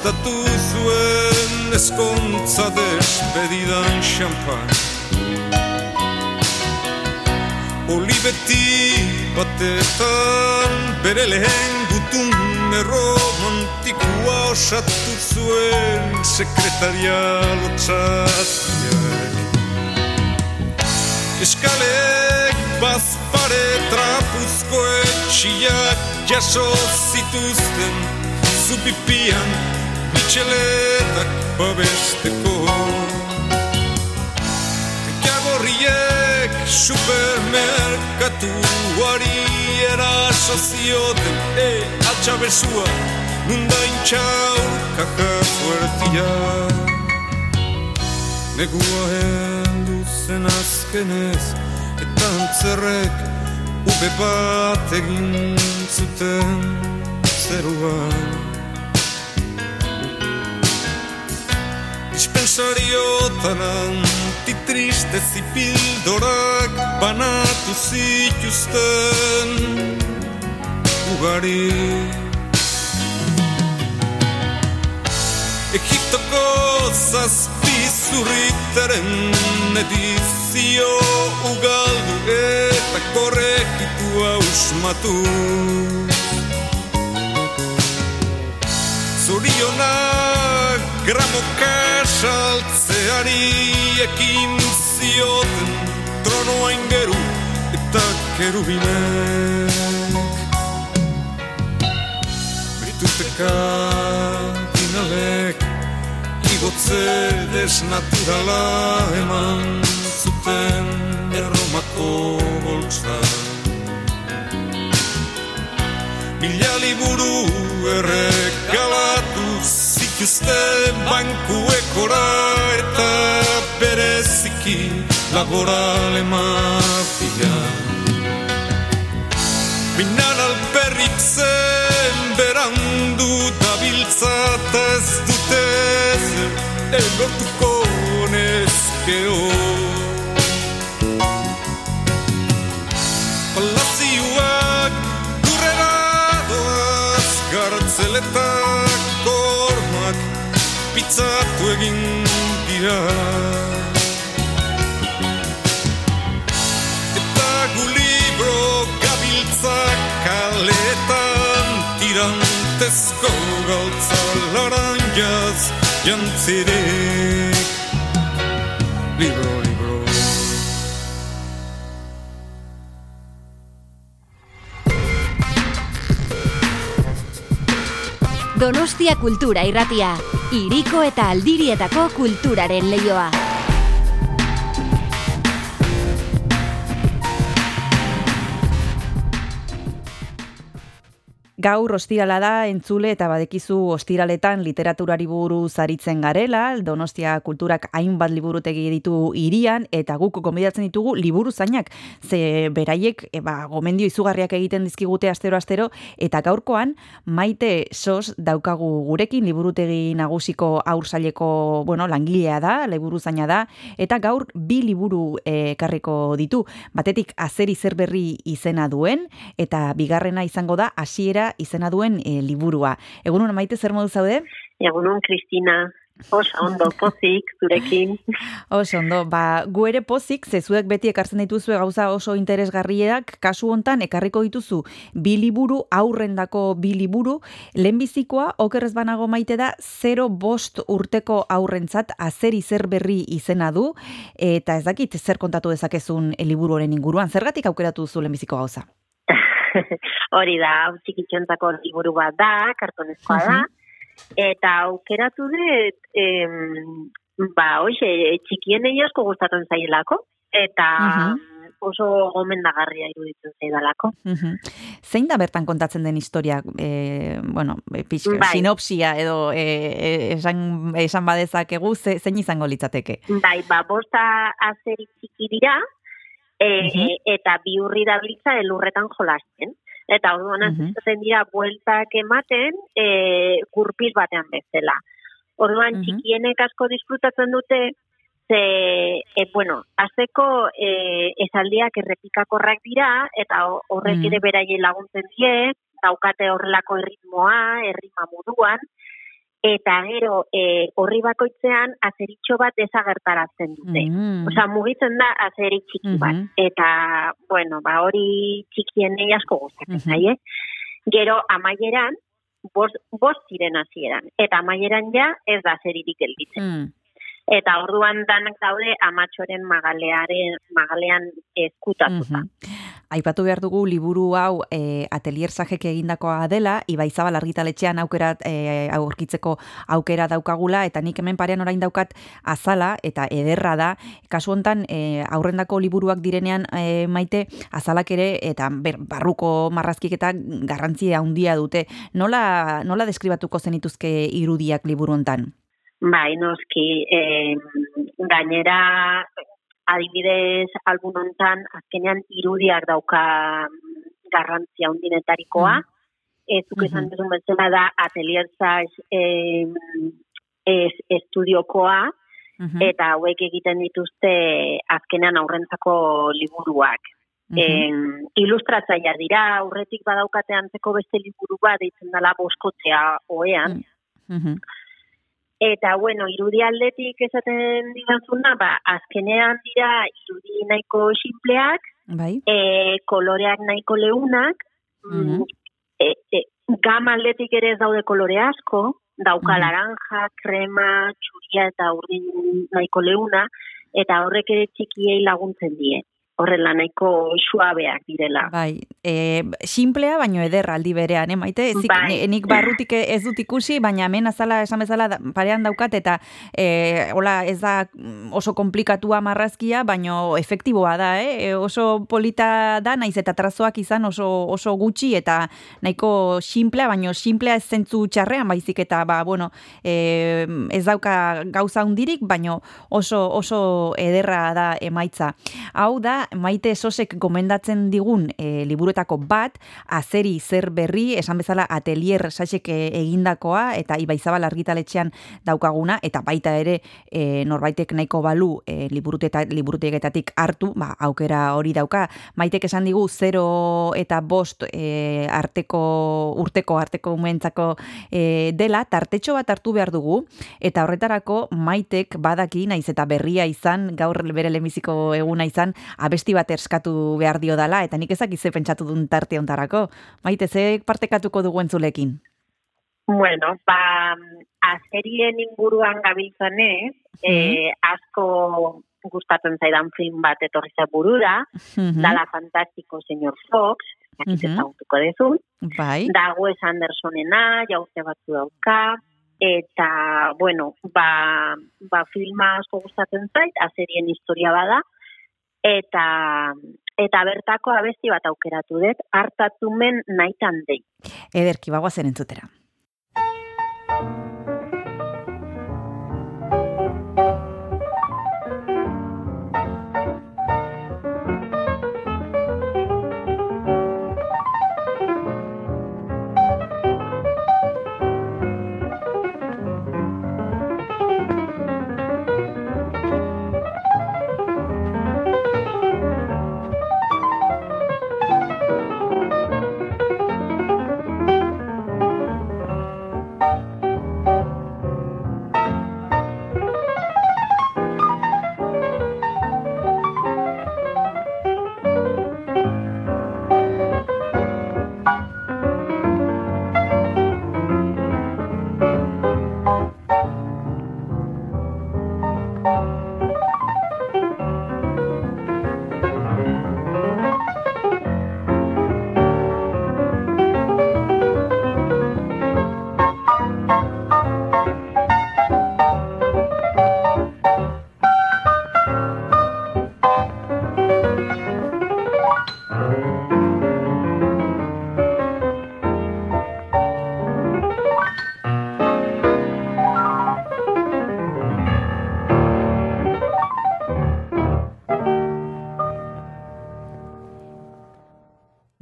Oiustatu zuen Eskontza despedidan xampan Olibeti batetan Bere lehen gutun Erromantikoa osatu zuen Sekretaria lotzatiak Eskalek bazpare trapuzko etxiak jaso zituzten Zupipian bitxeletak babesteko Jagorriek supermerkatuari eraso zioten E, atxabesua, nundain txau, kaja fuertiak Negua heldu zen azkenez Eta antzerrek ube bat egin zuten zeruan Dispensariotan Beti triste zipildorak banatu zituzten ugari Egiptoko zazpi zurritaren edizio ugaldu eta korrekitua usmatu Zorionak gramoka saltzeari ekin zioten tronoa ingeru eta kerubinek. Bituteka dinalek igotze desnaturala eman zuten erromako boltsan Mila liburu erregalatu zituzten bankuekora eta bereziki laboral emapia. Minan alperrik zen berandu dabiltza eta ez dute zer elortuko nezkeo. Palazioak lurrera doaz gartzeletak kormak pitzatu egin dira. Eta gu libro gabiltzak kaletan tirantezko galtza laranjaz jantzirek. Libro, libro. Donostia Kultura Irratia, Iriko eta Aldirietako kulturaren leioa. Gaur ostirala da entzule eta badekizu ostiraletan literaturari buruz aritzen garela, Donostia Kulturak hainbat liburutegi ditu hirian eta guk gonbidatzen ditugu liburu zainak. Ze beraiek e, ba, gomendio izugarriak egiten dizkigute astero astero eta gaurkoan Maite Sos daukagu gurekin liburutegi nagusiko aursaileko, bueno, langilea da, liburu zaina da eta gaur bi liburu eh, ekarriko ditu. Batetik azeri zer berri izena duen eta bigarrena izango da hasiera izena duen e, liburua. Egunon maite zer modu zaude? Egunon, Kristina. Oso ondo, pozik, zurekin. [LAUGHS] Oso ondo, ba, gu ere pozik, zezuek beti ekartzen dituzue gauza oso interesgarrieak, kasu hontan ekarriko dituzu bi liburu, aurrendako bi liburu, lehenbizikoa, okerrez banago maite da, 0 bost urteko aurrentzat azeri zer berri izena du, eta ez dakit zer kontatu dezakezun liburu horren inguruan, zergatik aukeratu duzu lehenbiziko gauza? [LAUGHS] Hori da, hau txikitxontzako liburu bat da, kartonezkoa da, eta aukeratu dut, em, ba, hoxe, txikien asko gustatzen zailako, eta oso gomendagarria iruditzen zaidalako. Mhm. Zein da bertan kontatzen den historia, e, bueno, e, pixka, Bai. sinopsia edo e, e, esan, esan badezakegu, ze, zein izango litzateke? Bai, ba, bosta azeri txiki dira, e, Mhm. eta bi urri dabiltza elurretan jolasten. Eta orduan mm dira bueltak ematen e, gurpiz batean bezala. Orduan Mhm. txikienek asko disfrutatzen dute, ze, e, bueno, azeko e, esaldiak errepikakorrak dira, eta ho- horrek Mhm. ere beraie laguntzen die, daukate horrelako erritmoa, errima moduan, eta gero e, horri bakoitzean azeritxo bat desagertarazten dute. Mm. Osea, mugitzen da azeri txiki bat. Mhm. Eta, bueno, ba, hori txikien nahi asko gustatzen Mhm. zaie. Gero, amaieran, bost, bost ziren hasieran. Eta amaieran ja, ez da zeririk gelditzen. Mm. Eta orduan danak daude amatxoren magalearen, magalean eskutatuta. Mhm. Aipatu behar dugu liburu hau e, atelier sajek egindakoa dela, Ibaizabal argitaletxean aukera e, aurkitzeko aukera daukagula, eta nik hemen parean orain daukat azala, eta ederra da, kasu hontan e, aurrendako liburuak direnean e, maite, azalak ere, eta ber, barruko marrazkik eta garrantzia handia dute. Nola, nola deskribatuko zenituzke irudiak liburu hontan? Bai, noski, eh, gainera, adibidez, album hontan, azkenean irudiak dauka mm, garrantzia hundinetarikoa. Mm. Ez zuk esan Mhm. duzun bezala da atelier zaz eh, es, estudiokoa, Mhm. eta hauek egiten dituzte azkenean aurrentzako liburuak. Mhm. Em, ilustratzailea dira, aurretik badaukate antzeko beste liburu bat deitzen dela boskotea oean, Mhm. Eta, bueno, irudi aldetik esaten digantzuna, ba, azkenean dira irudi nahiko simpleak, Bai. e, koloreak nahiko leunak, Mhm. e, e, gama aldetik ere ez daude kolore asko, dauka Mhm. laranja, krema, txuria eta urdin nahiko leuna, eta horrek ere txikiei laguntzen die. Horrela nahiko suabeak direla. Bai, e, simplea baino ederra aldi berean, eh, maite? Ezik, Bai. ni- nik barrutik ez dut ikusi, baina hemen azala, esan bezala, parean daukat, eta e, hola, ez da oso komplikatua marrazkia, baino efektiboa da, eh? E, oso polita da, naiz eta trazoak izan oso, oso gutxi, eta nahiko simplea, baino simplea ez zentzu txarrean, baizik eta, ba, bueno, e, ez dauka gauza hundirik, baino oso, oso ederra da emaitza. Hau da, maite sosek gomendatzen digun e, liburuetako bat, azeri zer berri, esan bezala atelier sasek e, egindakoa, eta ibaizabal argitaletxean daukaguna, eta baita ere e, norbaitek nahiko balu e, liburutegetatik hartu, ba, aukera hori dauka. Maitek esan digu 0 eta bost e, arteko, urteko arteko umentzako e, dela, tartetxo bat hartu behar dugu, eta horretarako maitek badaki, naiz eta berria izan, gaur bere lehenbiziko eguna izan, abesti bat eskatu behar dio dala, eta nik ezak ze pentsatu duen tarte ontarako. Maite, ze partekatuko dugu entzulekin? Bueno, ba, azerien inguruan gabiltzanez, eh, asko gustatzen zaidan film bat etorri za burura, Mhm. dala fantastiko señor Fox, jakit Mhm. ezagutuko dezu, Bai. da Wes Andersonena, jauze batzu dauka, eta, bueno, ba, ba filma asko gustatzen zait, azerien historia bada, eta eta bertako abesti bat aukeratu dut, hartatumen naitan dei. Ederki, bagoa zen entzutera.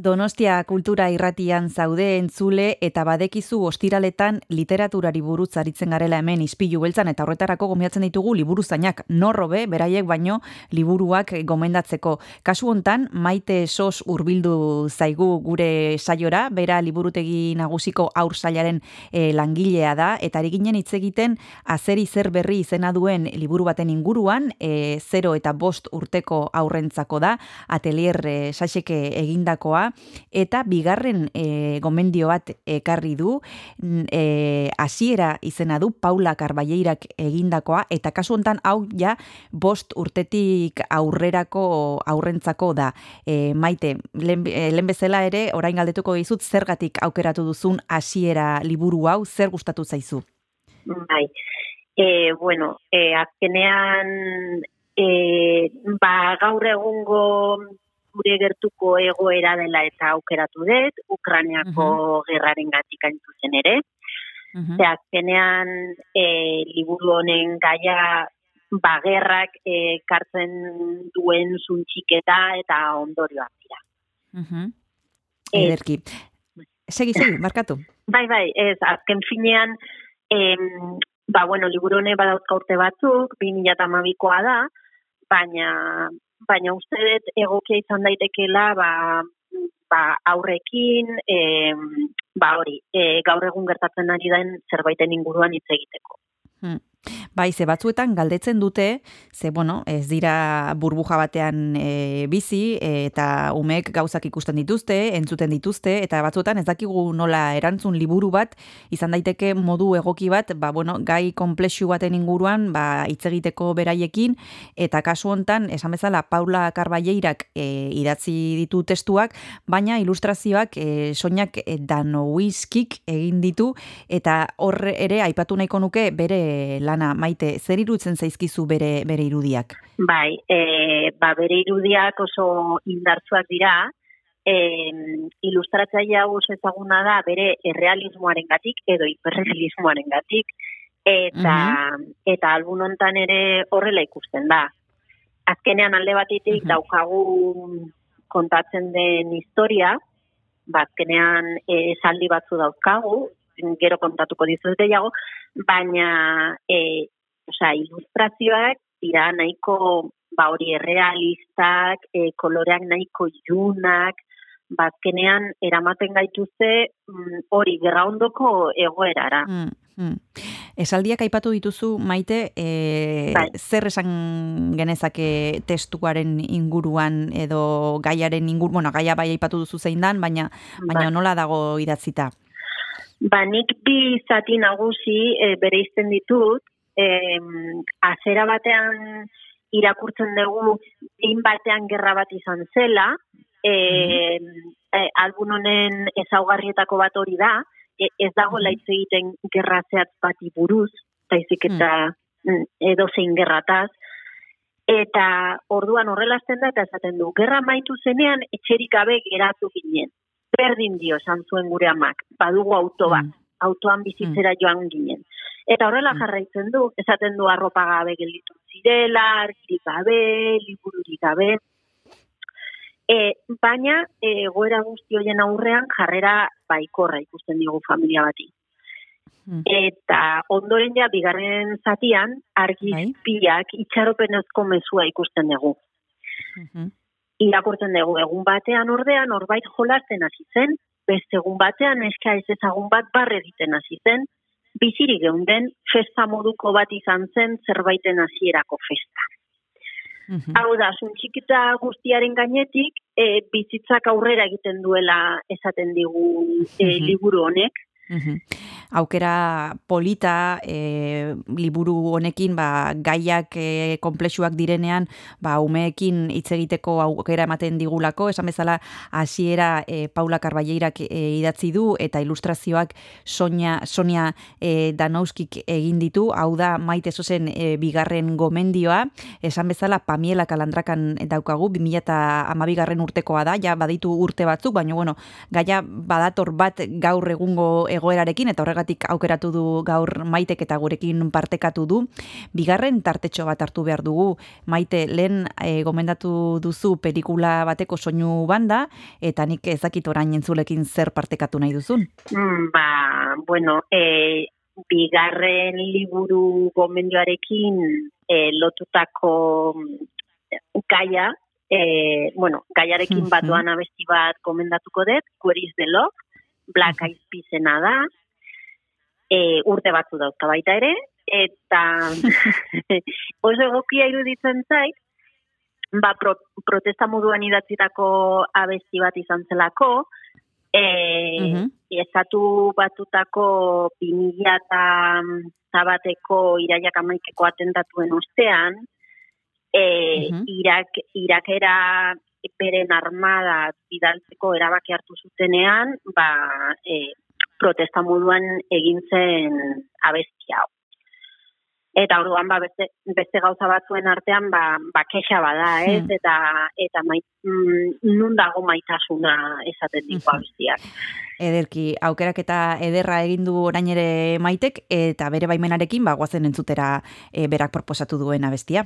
Donostia kultura irratian zaude entzule eta badekizu ostiraletan literaturari buruz aritzen garela hemen ispilu beltzan eta horretarako gomiatzen ditugu liburuzainak norrobe beraiek baino liburuak gomendatzeko. Kasu hontan maite sos hurbildu zaigu gure saiora, bera liburutegi nagusiko aur sailaren eh, langilea da eta ari ginen hitz egiten azeri zer berri izena duen liburu baten inguruan, e, 0 eta bost urteko aurrentzako da, atelier e, saseke egindakoa, eta bigarren e, gomendio bat ekarri du, e, izena du Paula Carballeirak egindakoa, eta kasu hontan hau ja bost urtetik aurrerako aurrentzako da. E, maite, lehen bezala ere, orain galdetuko dizut zergatik aukeratu duzun hasiera liburu hau, zer gustatu zaizu? Bai. E, bueno, e, azkenean e, ba, gaur egungo gure gertuko egoera dela eta aukeratu dut, Ukrainiako gerraren gatik zuzen ere. Ze azkenean e, liburu honen gaia ba, gerrak e, kartzen duen zuntxiketa eta ondorioak dira. Mhm. Ez. Ederki. Segi, segi, [LAUGHS] markatu. Bai, bai, ez, azken finean, em, ba, bueno, liburu hone badauzka urte batzuk, 2008koa da, baina, baina uste dut egokia izan daitekela, ba, ba, aurrekin, e, ba, hori, e, gaur egun gertatzen ari den zerbaiten inguruan hitz egiteko. Hmm. Bai, ze batzuetan galdetzen dute, ze bueno, ez dira burbuja batean e, bizi eta umek gauzak ikusten dituzte, entzuten dituzte eta batzuetan ez dakigu nola erantzun liburu bat izan daiteke modu egoki bat, ba bueno, gai komplexu baten inguruan, ba hitz egiteko beraiekin eta kasu hontan esan bezala Paula Carballeirak e, idatzi ditu testuak, baina ilustrazioak e, soinak e, Danowiskik egin ditu eta hor ere aipatu nahiko nuke bere lana maite, zer irutzen zaizkizu bere, bere irudiak? Bai, e, ba, bere irudiak oso indartzuak dira, e, ilustratzaia oso ezaguna da bere errealismoaren gatik edo hiperrealismoaren gatik, eta, eta albun hontan ere horrela ikusten da. Azkenean alde batitik daukagu kontatzen den historia, ba, azkenean e, esaldi batzu dauzkagu, gero kontatuko dizut gehiago, baina e, osea, ilustrazioak dira nahiko ba hori errealistak, e, koloreak nahiko ilunak, bazkenean eramaten gaituzte mm, hori gerraondoko egoerara. Mm, mm. Esaldiak aipatu dituzu, maite, e, Bai. zer esan genezake testuaren inguruan edo gaiaren inguruan, bueno, gaia bai aipatu duzu zein dan, baina, baina Bai. nola dago idatzita? Ba, nik bi zati nagusi e, bere izten ditut, e, azera batean irakurtzen dugu, egin batean gerra bat izan zela, e, e, albun honen ezaugarrietako bat hori da, e, ez dago laitz egiten gerra zehatz bati buruz, taizik eta mm, edo zein gerrataz, eta orduan horrelazten da eta esaten du, gerra maitu zenean etxerik gabe geratu ginen. Berdin dio esan zuen gure amak, badugu auto bat, autoan bizitzera joan ginen. Eta horrela jarraitzen du, esaten du arropa gabe gelditu zirela, argirik gabe, libururik gabe. E, baina, e, goera guzti hoien aurrean jarrera baikorra ikusten digu familia bati. Eta ondoren ja, bigarren zatian, argizpiak itxaropenezko mezua ikusten dugu. Irakurtzen dugu, egun batean ordean, norbait jolasten hasi zen, beste egun batean eska ez ezagun bat barre egiten hasi zen, bizirik geunden festa moduko bat izan zen zerbaiten hasierako festa. Hau da, suntxikita guztiaren gainetik, e, bizitzak aurrera egiten duela esaten digu e, liburu honek. Mhm. Aukera polita e, liburu honekin ba, gaiak e, komplexuak direnean ba, umeekin hitz egiteko aukera ematen digulako, esan bezala hasiera e, Paula Carballeirak e, idatzi du eta ilustrazioak Sonia, Sonia e, Danauskik egin ditu, hau da maite zozen e, bigarren gomendioa, esan bezala Pamiela Kalandrakan daukagu, 2000 garren urtekoa da, ja baditu urte batzuk, baina bueno, gaia badator bat gaur egungo egoerarekin eta horregatik aukeratu du gaur maitek eta gurekin partekatu du. Bigarren tartetxo bat hartu behar dugu. Maite, lehen e, gomendatu duzu pelikula bateko soinu banda eta nik ezakit orain entzulekin zer partekatu nahi duzun. Mm, ba, bueno, e, bigarren liburu gomendioarekin e, lotutako mm, gaia, e, bueno, gaiarekin batuan abesti bat gomendatuko dut, Where is the Love, Black Eyed Peasena da, e, urte batzu dauzka baita ere, eta [LAUGHS] oso egokia iruditzen zait, ba, pro, protesta moduan idatzitako abesti bat izan zelako, e, Mhm. estatu batutako 2000 eta zabateko iraiak amaikeko atentatuen ostean, e, Irak, Irakera beren armada bidaltzeko erabaki hartu zutenean, ba, e, protesta moduan egin zen abesti hau. Eta orduan ba beste, beste gauza batzuen artean ba, ba kexa bada, ez? Hmm. Eta eta mait, mm, nun dago maitasuna esaten diku abestiak. Ederki, aukerak eta ederra egin du orain ere maitek eta bere baimenarekin ba goazen entzutera e, berak proposatu duen abestia.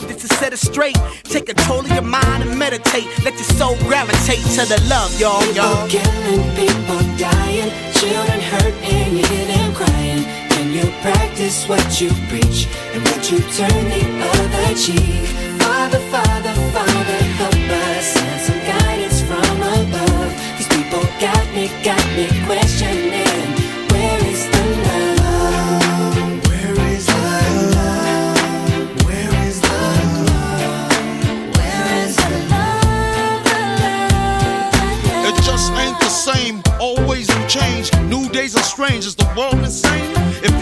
love just to set it straight. Take control of your mind and meditate. Let your soul gravitate to the love, y'all, y'all. People killing, people dying, children hurt and you hear them crying. Can you practice what you preach and would you turn the other cheek? Father, Father, Father, help us send some guidance from above. These people got me, got me questioning. Strange. Is the world insane?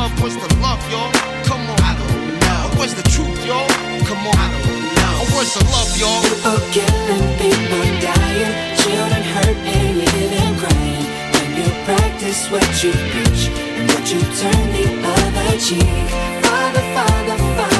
Where's the love, y'all? Come on. I don't know. Where's the truth, y'all? Come on. I don't know. Where's the love, y'all? People killing, people dying, children hurt and them crying. When you practice what you preach and would you turn the other cheek? Father, Father, Father,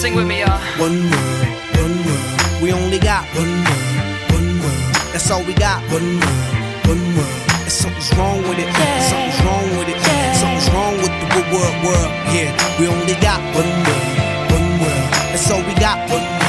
Sing with me, y'all. One world, one world. We only got one world, one world. That's all we got. One world, one world. And something's wrong with it. Something's wrong with it. Something's wrong with the world, world. Yeah, we only got one world, one world. That's all we got. One world.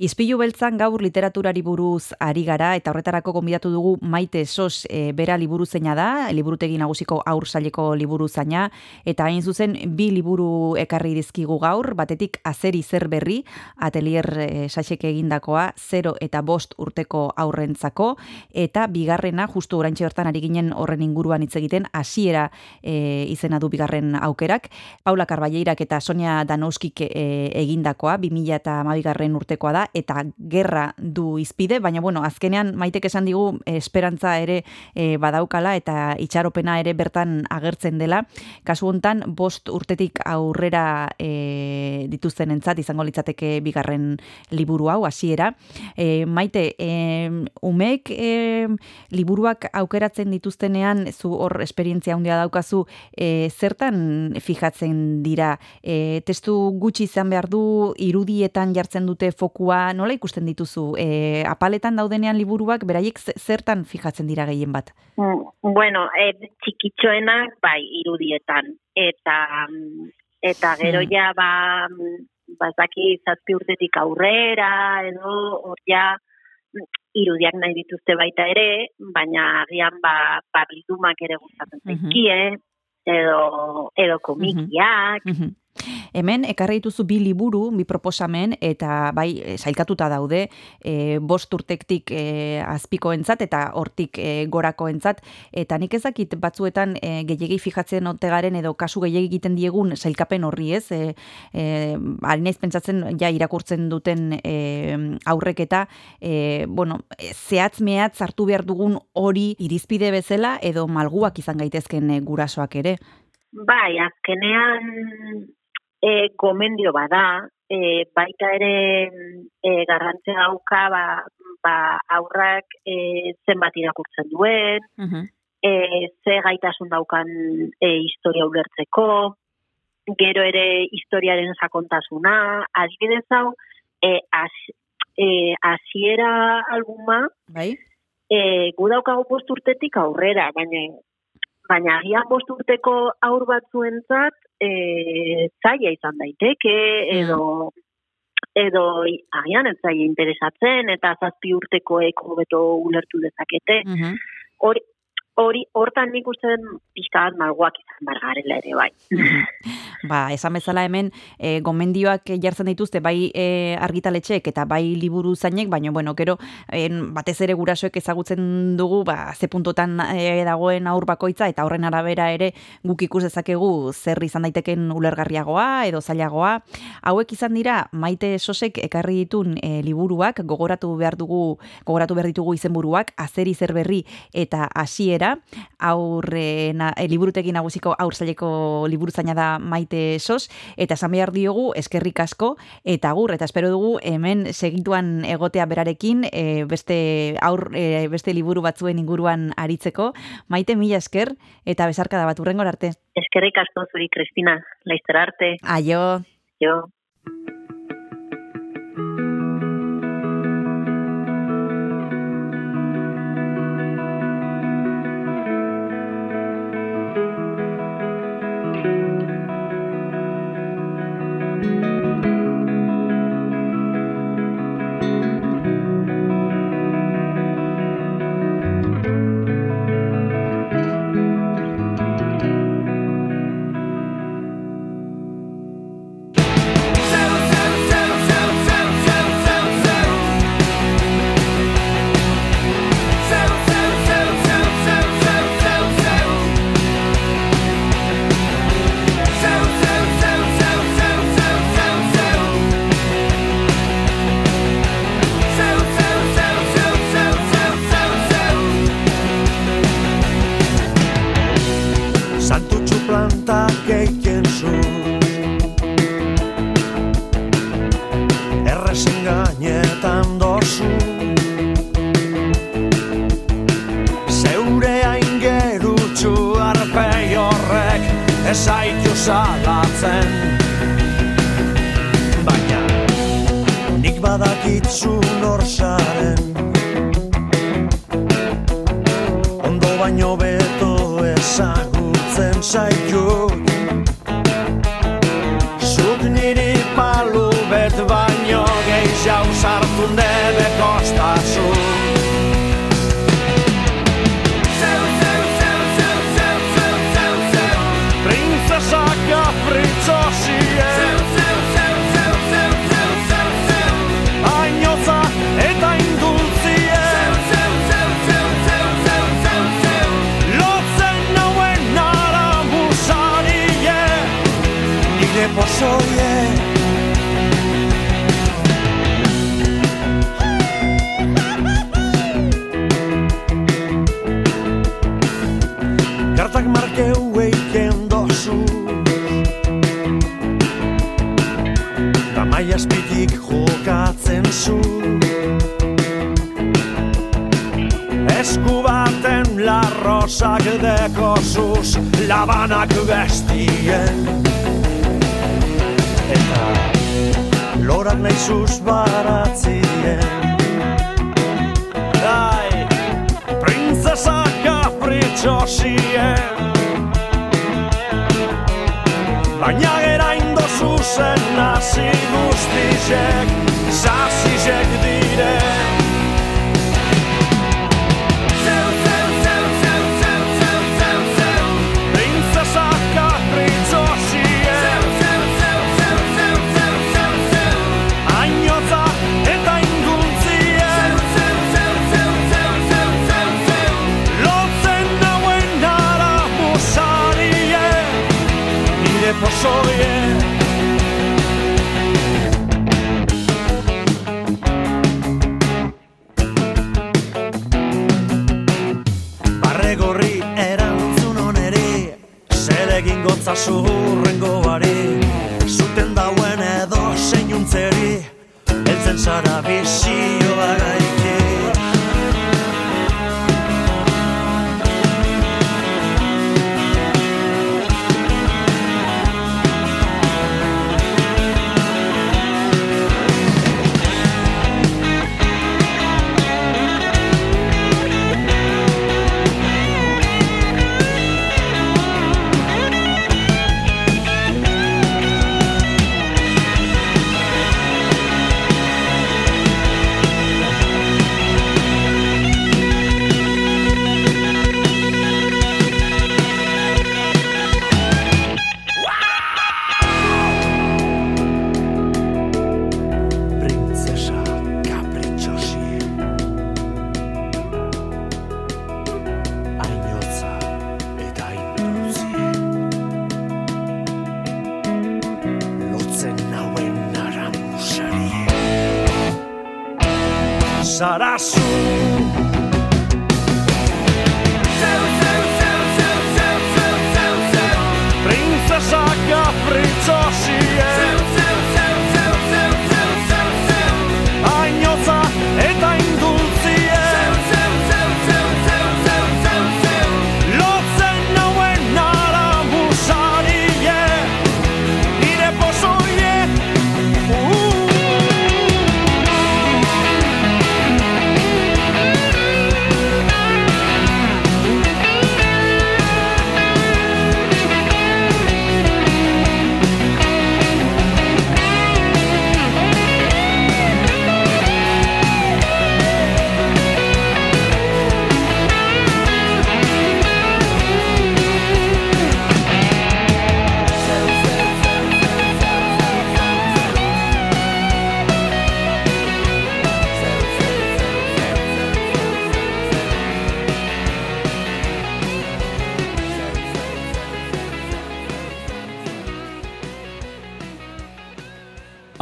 Izpilu beltzan gaur literaturari buruz ari gara eta horretarako gonbidatu dugu Maite Sos e, bera liburu zeina da, liburutegi nagusiko aur saileko liburu zaina eta hain zuzen bi liburu ekarri dizkigu gaur, batetik azeri zer berri, atelier e, sasek egindakoa, 0 eta bost urteko aurrentzako eta bigarrena justu oraintxe bertan ari ginen horren inguruan hitz egiten hasiera e, izena du bigarren aukerak, Paula Karballeirak eta Sonia Danouskik e, egindakoa, 2000 eta garren urtekoa da, eta gerra du izpide, baina bueno, azkenean maitek esan digu eh, esperantza ere eh, badaukala eta itxaropena ere bertan agertzen dela. Kasu hontan bost urtetik aurrera e, dituzten entzat, izango litzateke bigarren liburu hau, hasiera. E, maite, e, umek e, liburuak aukeratzen dituztenean, zu hor esperientzia handia daukazu, e, zertan fijatzen dira? E, testu gutxi izan behar du, irudietan jartzen dute fokua, nola ikusten dituzu? E, apaletan daudenean liburuak, beraiek ze- zertan fijatzen dira gehien bat? Mm, Bueno, e, txikitxoenak bai irudietan eta mm, Eta gero Mm. ja, ba, mm, ba, ez daki zazpi urtetik aurrera, edo, hor ja, mm, irudiak nahi dituzte baita ere, baina agian ba, ba bildumak ere gustatzen Mhm. zaizkie, edo, edo komikiak, Mhm. Hemen, ekarri dituzu bi liburu, bi proposamen, eta bai, e, sailkatuta daude, e, bost urtektik e, azpikoentzat eta hortik e, gorakoentzat, eta nik ezakit batzuetan e, gehiegi fijatzen otegaren edo kasu gehiegi egiten diegun sailkapen horri ez, e, e, ari pentsatzen ja irakurtzen duten e, aurrek eta, e, bueno, zehatz mehatz hartu behar dugun hori irizpide bezala edo malguak izan gaitezken gurasoak ere. Bai, azkenean e, gomendio bada, e, baita ere e, garrantzia dauka ba, ba aurrak e, zenbat irakurtzen duen, e, ze gaitasun daukan e, historia ulertzeko, gero ere historiaren sakontasuna, adibidez hau, e, az, e, hasiera albuma, Bai? e, gu daukagu bost urtetik aurrera, baina baina agian bost urteko aur batzuentzat e, zaila izan daiteke, edo edo i- agian ez zaila interesatzen, eta zazpi urtekoek hobeto ulertu dezakete. Hori, hori, hortan nik uste pixka bat malguak izan behar garela ere, bai. [LAUGHS] Ba, esan bezala hemen e, gomendioak jartzen dituzte bai e, argitaletxeek eta bai liburu zainek, baina bueno, gero en, batez ere gurasoek ezagutzen dugu ba, ze puntotan e, dagoen aur bakoitza eta horren arabera ere guk ikus dezakegu zer izan daiteken ulergarriagoa edo zailagoa. Hauek izan dira maite sosek ekarri ditun e, liburuak gogoratu behar dugu gogoratu behar ditugu izenburuak azeri zer berri eta hasiera aurre na, e, liburutegi nagusiko aur zaileko liburu zaina da maite sos. Eta esan behar diogu eskerrik asko eta agur. Eta espero dugu hemen segituan egotea berarekin e, beste aur e, beste liburu batzuen inguruan aritzeko. Maite mila esker eta besarka da bat urrengor arte. Eskerrik asko zuri, Kristina, laizter arte. aio. Jo.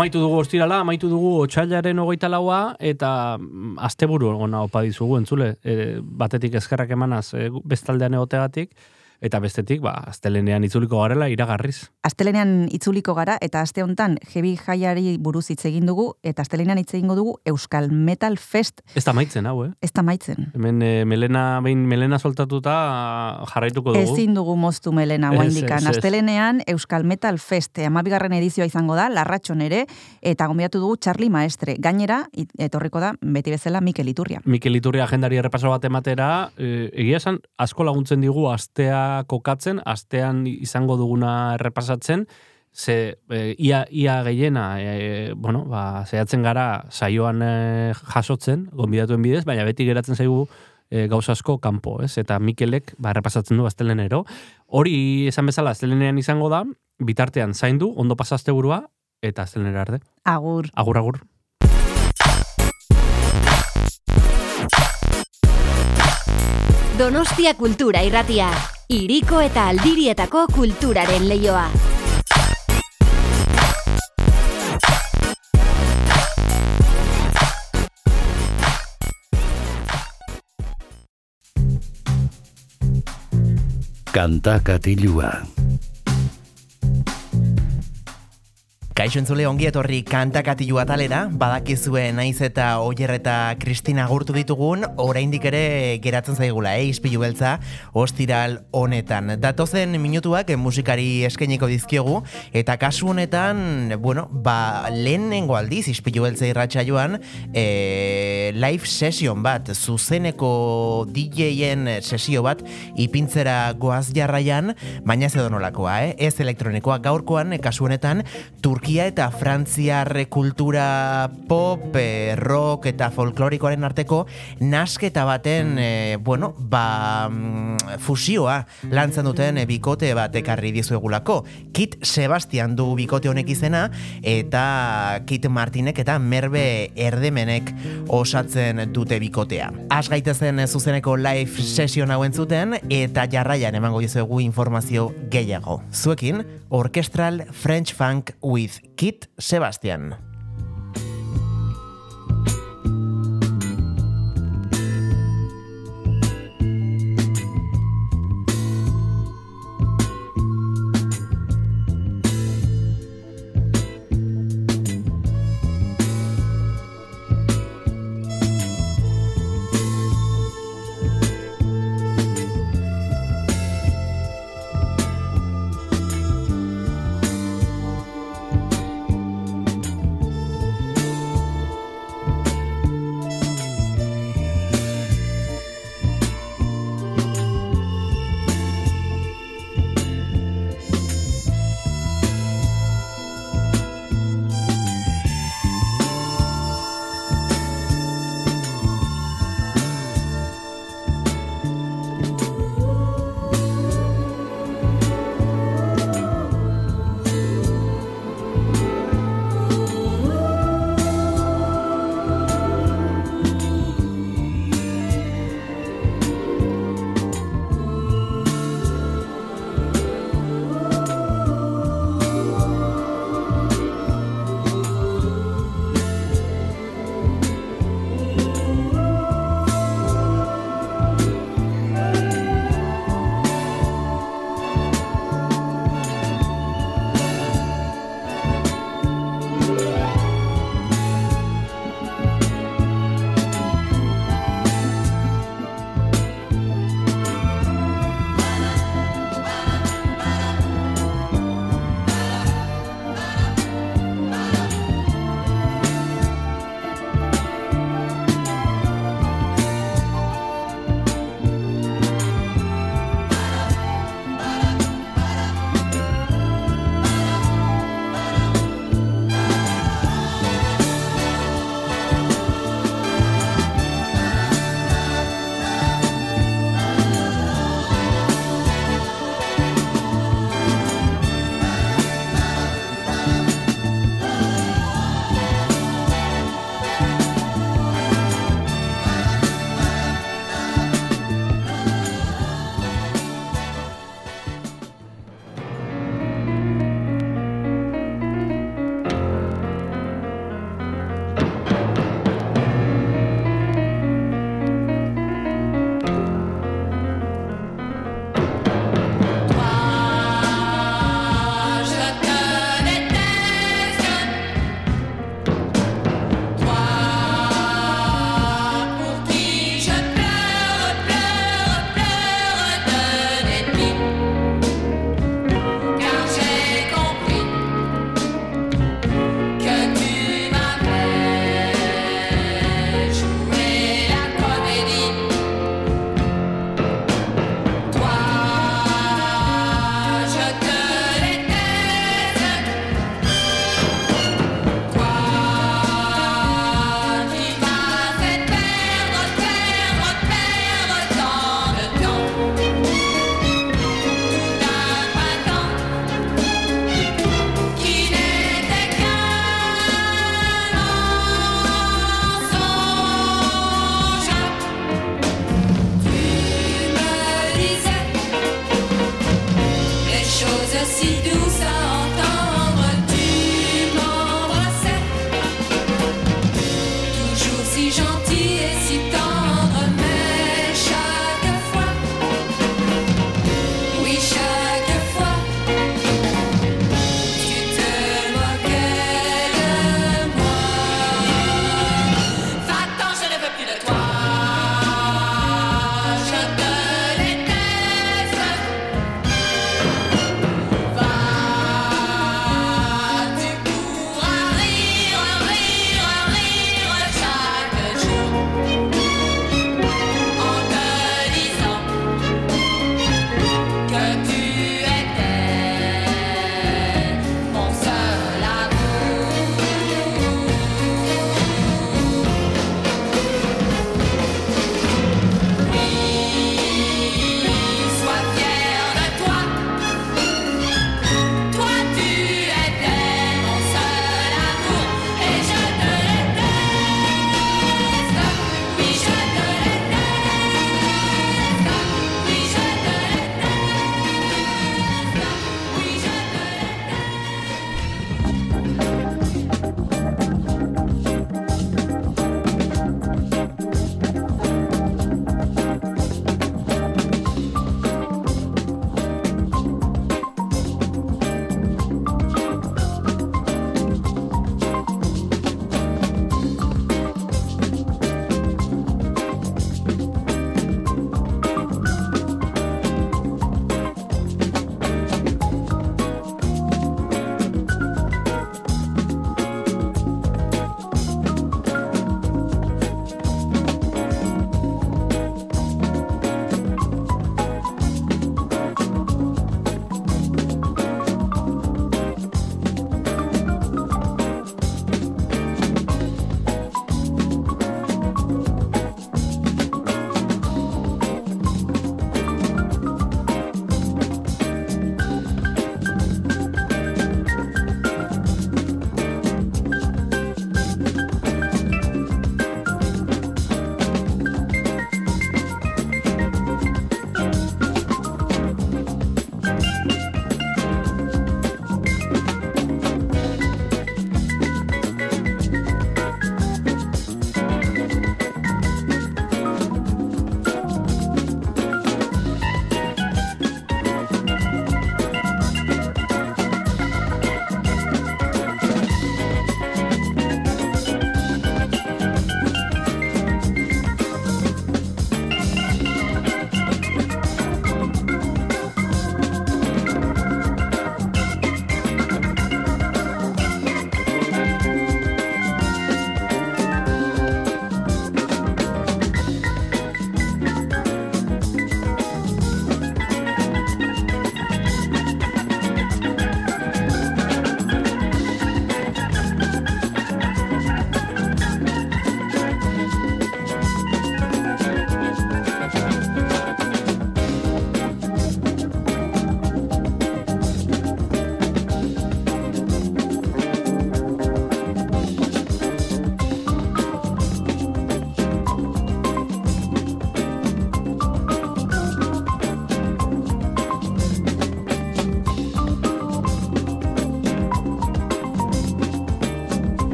Amaitu dugu ostirala, amaitu dugu otxailaren hogeita laua, eta mm, asteburu gona opa dizugu, entzule, e, batetik eskerrak emanaz e, bestaldean egotegatik, eta bestetik, ba, astelenean itzuliko garela iragarriz. Astelenean itzuliko gara eta aste hontan Jebi Jaiari buruz hitz egin dugu eta astelenean hitz egingo dugu Euskal Metal Fest. Ez da maitzen, hau, eh? Ez da maitzen. Hemen e, Melena, behin Melena soltatuta jarraituko dugu. Ezin dugu moztu Melena guaindikan. ez. Astelenean Euskal Metal Fest amabigarren edizioa izango da, larratxon ere, eta gonbidatu dugu Charlie Maestre. Gainera, etorriko da, beti bezala Mikel Iturria. Mikel Iturri agendari errepaso bat ematera, e, egia esan, asko laguntzen digu astea kokatzen, astean izango duguna errepasatzen, ze e, ia, ia gehiena, e, bueno, ba, zehatzen gara saioan e, jasotzen, gonbidatuen bidez, baina beti geratzen zaigu e, gauza asko kanpo, ez? Eta Mikelek ba, errepasatzen du astelenero. Hori esan bezala astelenean izango da, bitartean zaindu, ondo pasazte burua, eta astelenera arde. Agur. Agur, agur. Donostia Kultura Irratia. Iriko eta aldirietako kulturaren leioa. Kanta katilua. Kaixo entzule ongi etorri kantakatilu atalera, badakizue naiz eta Oier eta Kristina gurtu ditugun, oraindik ere geratzen zaigula, eh, ispilu beltza, ostiral honetan. Datozen minutuak musikari eskainiko dizkiogu, eta kasu honetan, bueno, ba, lehenengo aldiz ispilu beltza irratxa joan, e, live session bat, zuzeneko DJ-en sesio bat, ipintzera goaz jarraian, baina ez edo nolakoa, eh? ez elektronikoa gaurkoan, kasu honetan, Turkia eta Frantziar kultura pop, eh, rock eta folklorikoaren arteko nasketa baten, eh, bueno, ba, mm, fusioa lantzen duten eh, bikote bat ekarri dizuegulako. Kit Sebastian du bikote honek izena eta Kit Martinek eta Merbe Erdemenek osatzen dute bikotea. Az gaitezen zuzeneko live session hauen zuten eta jarraian emango dizuegu informazio gehiago. Zuekin, Orchestral French Funk with Kit Sebastian.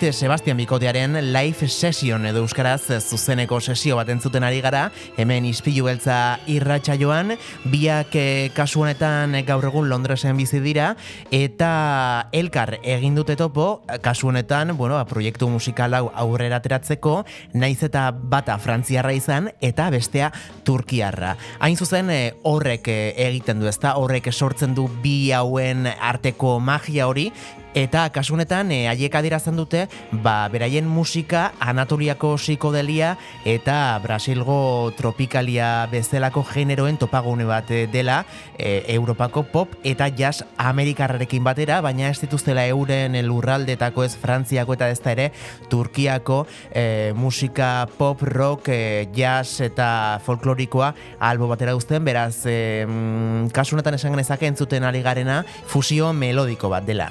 David Sebastian Bikotearen live session edo euskaraz zuzeneko sesio bat entzuten ari gara, hemen ispilu beltza irratxa joan, biak eh, kasu honetan gaur egun Londresen bizi dira, eta elkar egin dute topo, kasu honetan, bueno, a, proiektu musikal hau aurrera ateratzeko, naiz eta bata frantziarra izan, eta bestea turkiarra. Hain zuzen eh, horrek eh, egiten du, ezta? Horrek sortzen du bi hauen arteko magia hori, eta kasunetan e, eh, haiek adierazten dute ba, beraien musika Anatoliako psikodelia eta Brasilgo tropikalia bezalako generoen topagune bat eh, dela e, Europako pop eta jazz amerikarrarekin batera, baina ez dituztela euren lurraldetako ez Frantziako eta ez da ere Turkiako e, musika pop, rock, e, jazz eta folklorikoa albo batera uzten, beraz e, kasunetan esan genezake entzuten ari garena fusio melodiko bat dela.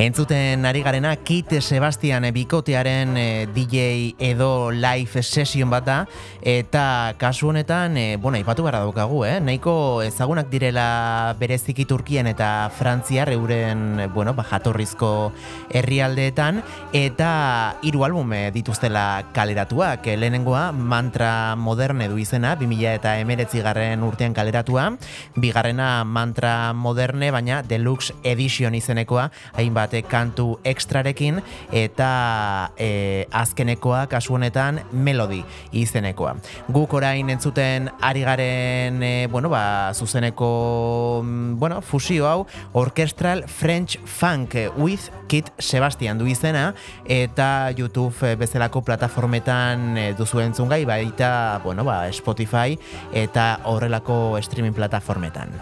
Entzuten ari garena Kit Sebastian bikotearen eh, DJ edo live session bat da eta kasu honetan, eh, bueno, aipatu gara daukagu, eh? nahiko ezagunak direla bereziki Turkien eta Frantziar euren, eh, bueno, ba, jatorrizko herrialdeetan eta hiru albume dituztela kaleratuak. Eh, Lehenengoa Mantra Moderne du izena, 2000 eta garren urtean kaleratua, bigarrena Mantra Moderne, baina Deluxe Edition izenekoa, hainbat kantu ekstrarekin eta e, azkenekoa kasu honetan Melody izenekoa. Guk orain entzuten ari garen e, bueno, ba, zuzeneko mm, bueno, fusio hau Orchestral French Funk with Kit Sebastian du izena eta YouTube eh, bezalako plataformetan eh, duzu entzun gai baita bueno, ba, Spotify eta horrelako streaming plataformetan.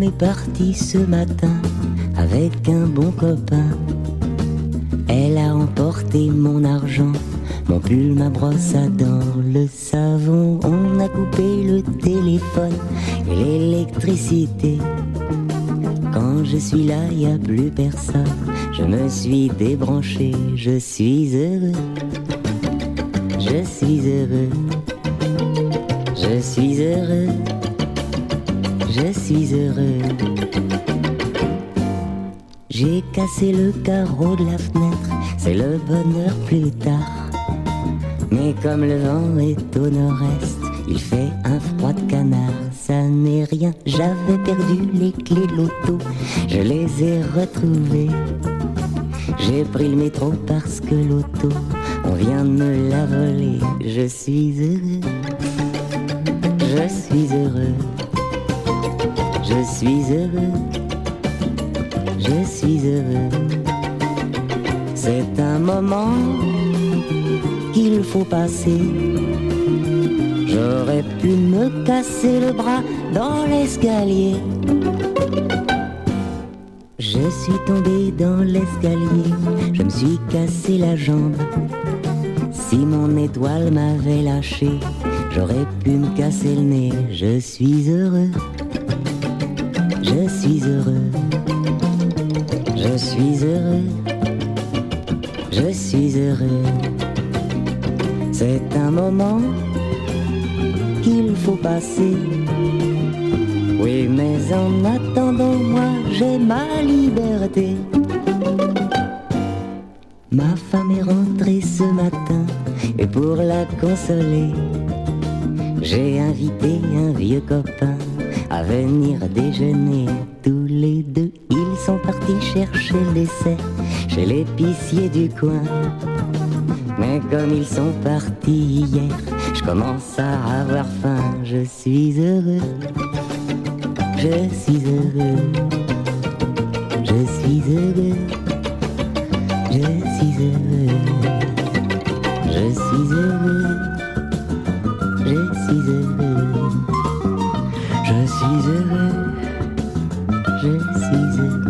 Est partie ce matin avec un bon copain. Elle a emporté mon argent, mon pull, ma brosse à dents, le savon. On a coupé le téléphone l'électricité. Quand je suis là, y a plus personne. Je me suis débranché, je suis heureux. Je suis heureux. Cassé le carreau de la fenêtre, c'est le bonheur plus tard. Mais comme le vent est au nord-est, il fait un froid de canard, ça n'est rien. J'avais perdu les clés de l'auto, je les ai retrouvées. J'ai pris le métro parce que l'auto, on vient de me la voler. Je suis j'aurais pu me casser le nez. Je suis heureux, je suis heureux, je suis heureux, je suis heureux. C'est un moment qu'il faut passer. Oui, mais en attendant, moi j'ai ma liberté. Ce matin et pour la consoler, j'ai invité un vieux copain à venir déjeuner. Tous les deux, ils sont partis chercher le dessert chez l'épicier du coin. Mais comme ils sont partis hier, je commence à avoir faim. Je suis heureux, je suis heureux, je suis heureux, je suis heureux, je suis heureux, je suis heureux, je suis heureux, je suis heureux.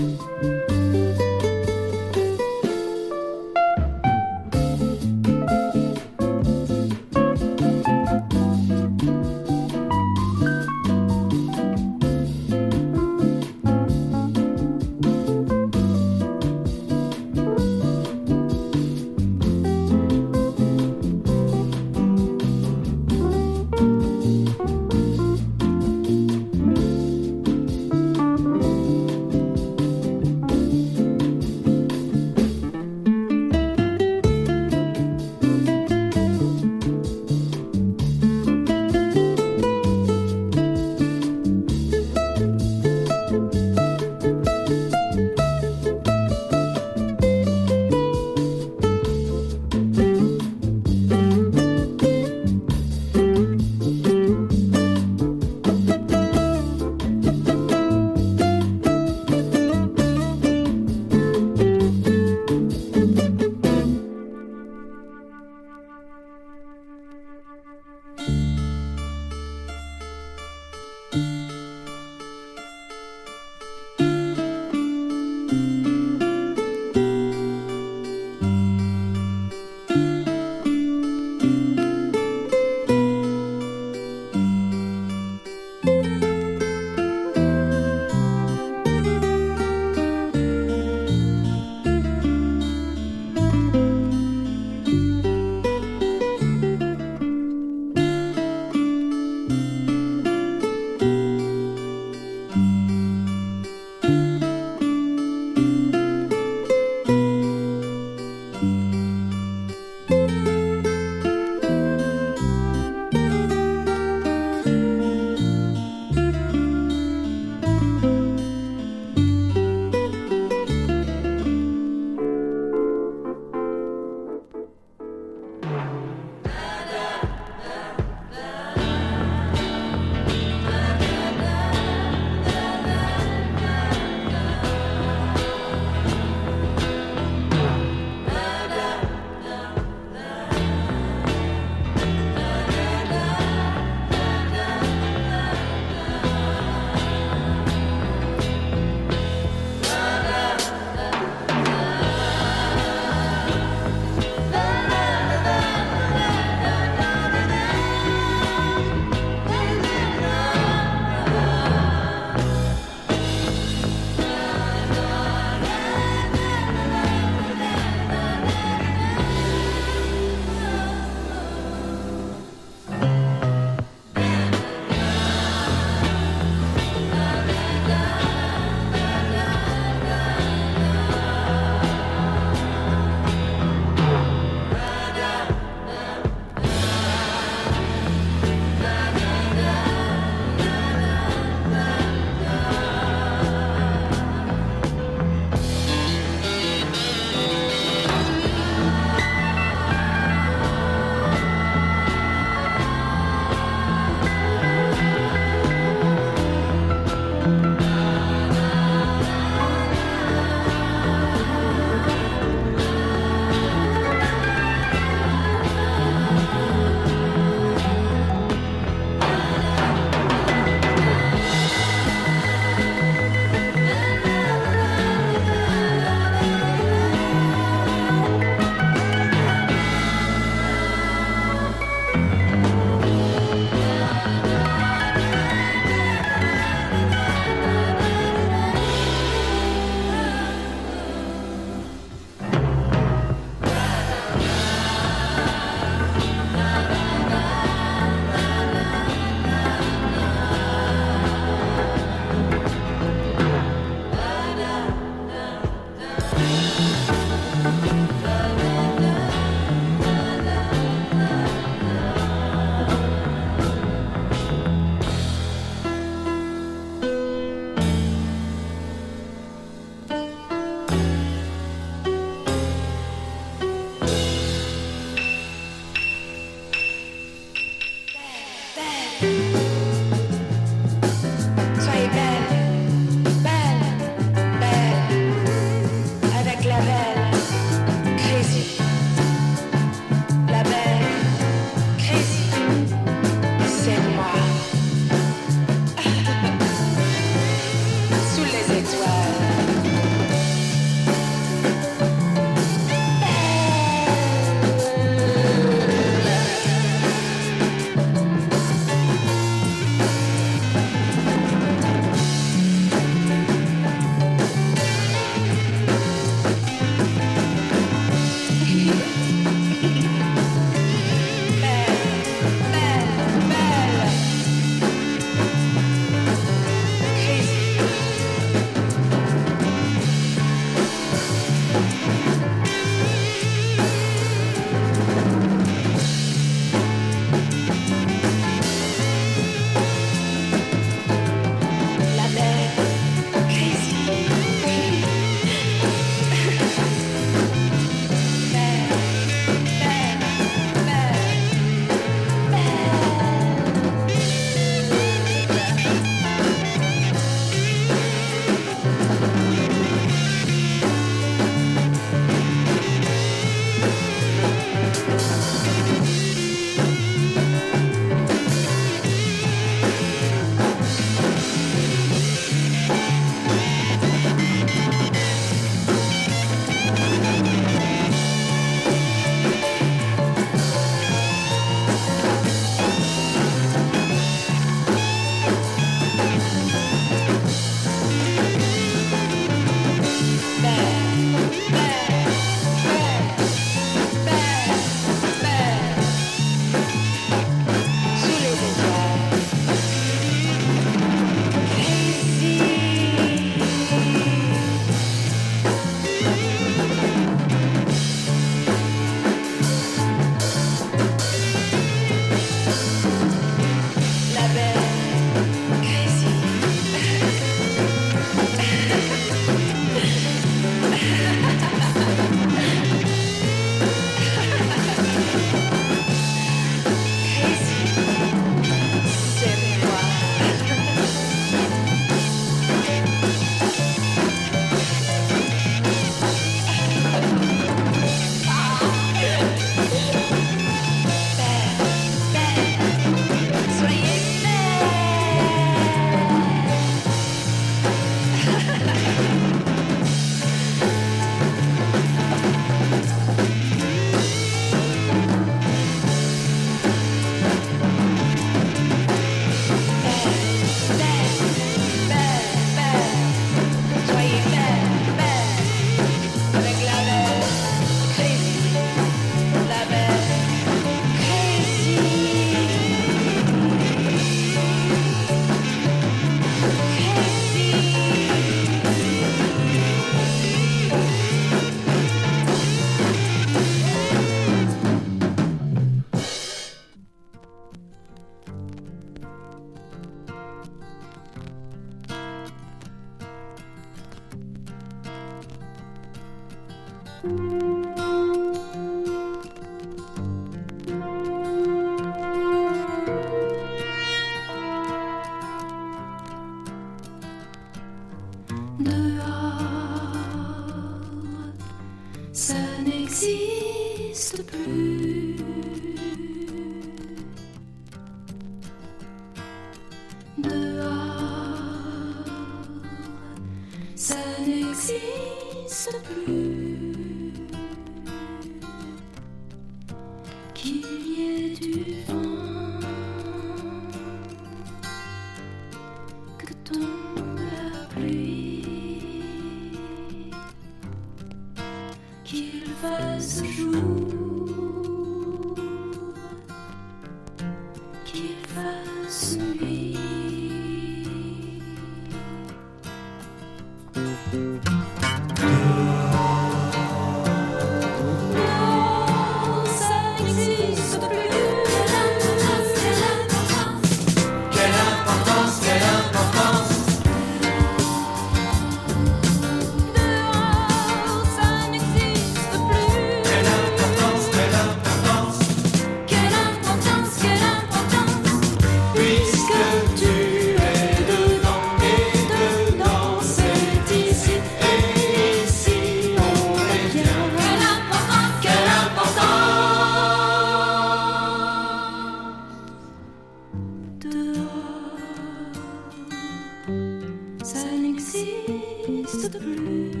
the blue.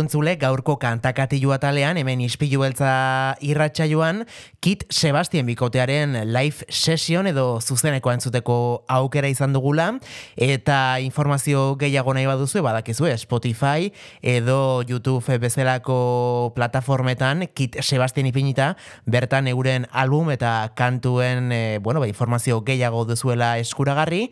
Entzule gaurko kantakatilu atalean, hemen ispilu beltza irratsaioan, Kit Sebastien bikotearen live session edo zuzeneko entzuteko aukera izan dugula, eta informazio gehiago nahi baduzu, badakizu, Spotify edo YouTube bezalako plataformetan Kit Sebastien ipinita, bertan euren album eta kantuen eh, bueno, ba, informazio gehiago duzuela eskuragarri,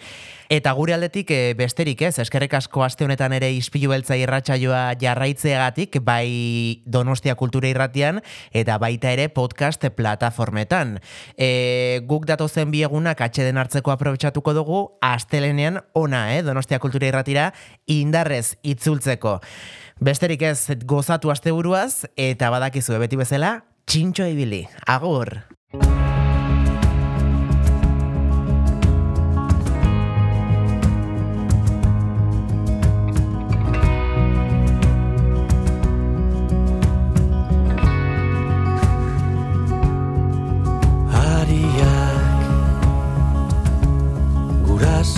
Eta gure aldetik e, besterik ez, eskerrek asko aste honetan ere ispilu beltza irratsaioa jarraitzeagatik, bai Donostia Kultura Irratian eta baita ere podcast plataformetan. E, guk datozen biegunak atxeden hartzeko aprobetsatuko dugu, astelenean ona, eh, Donostia Kultura Irratira indarrez itzultzeko. Besterik ez gozatu asteburuaz eta badakizu beti bezala, txintxo ibili. Agur!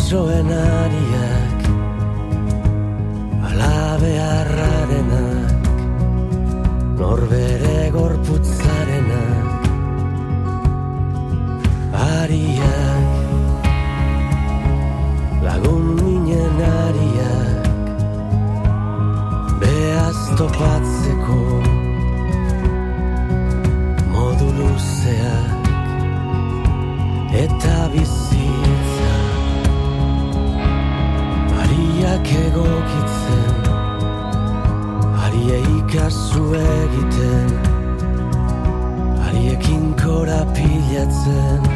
basoen ariak Alabe harrarenak Norbere gorputzarenak Ariak. Lagun ninen ariak Beaz topatzeko Modu luzeak Eta bizi Gauzak egokitzen Ariei kasu egiten Ariekin korapilatzen Ariekin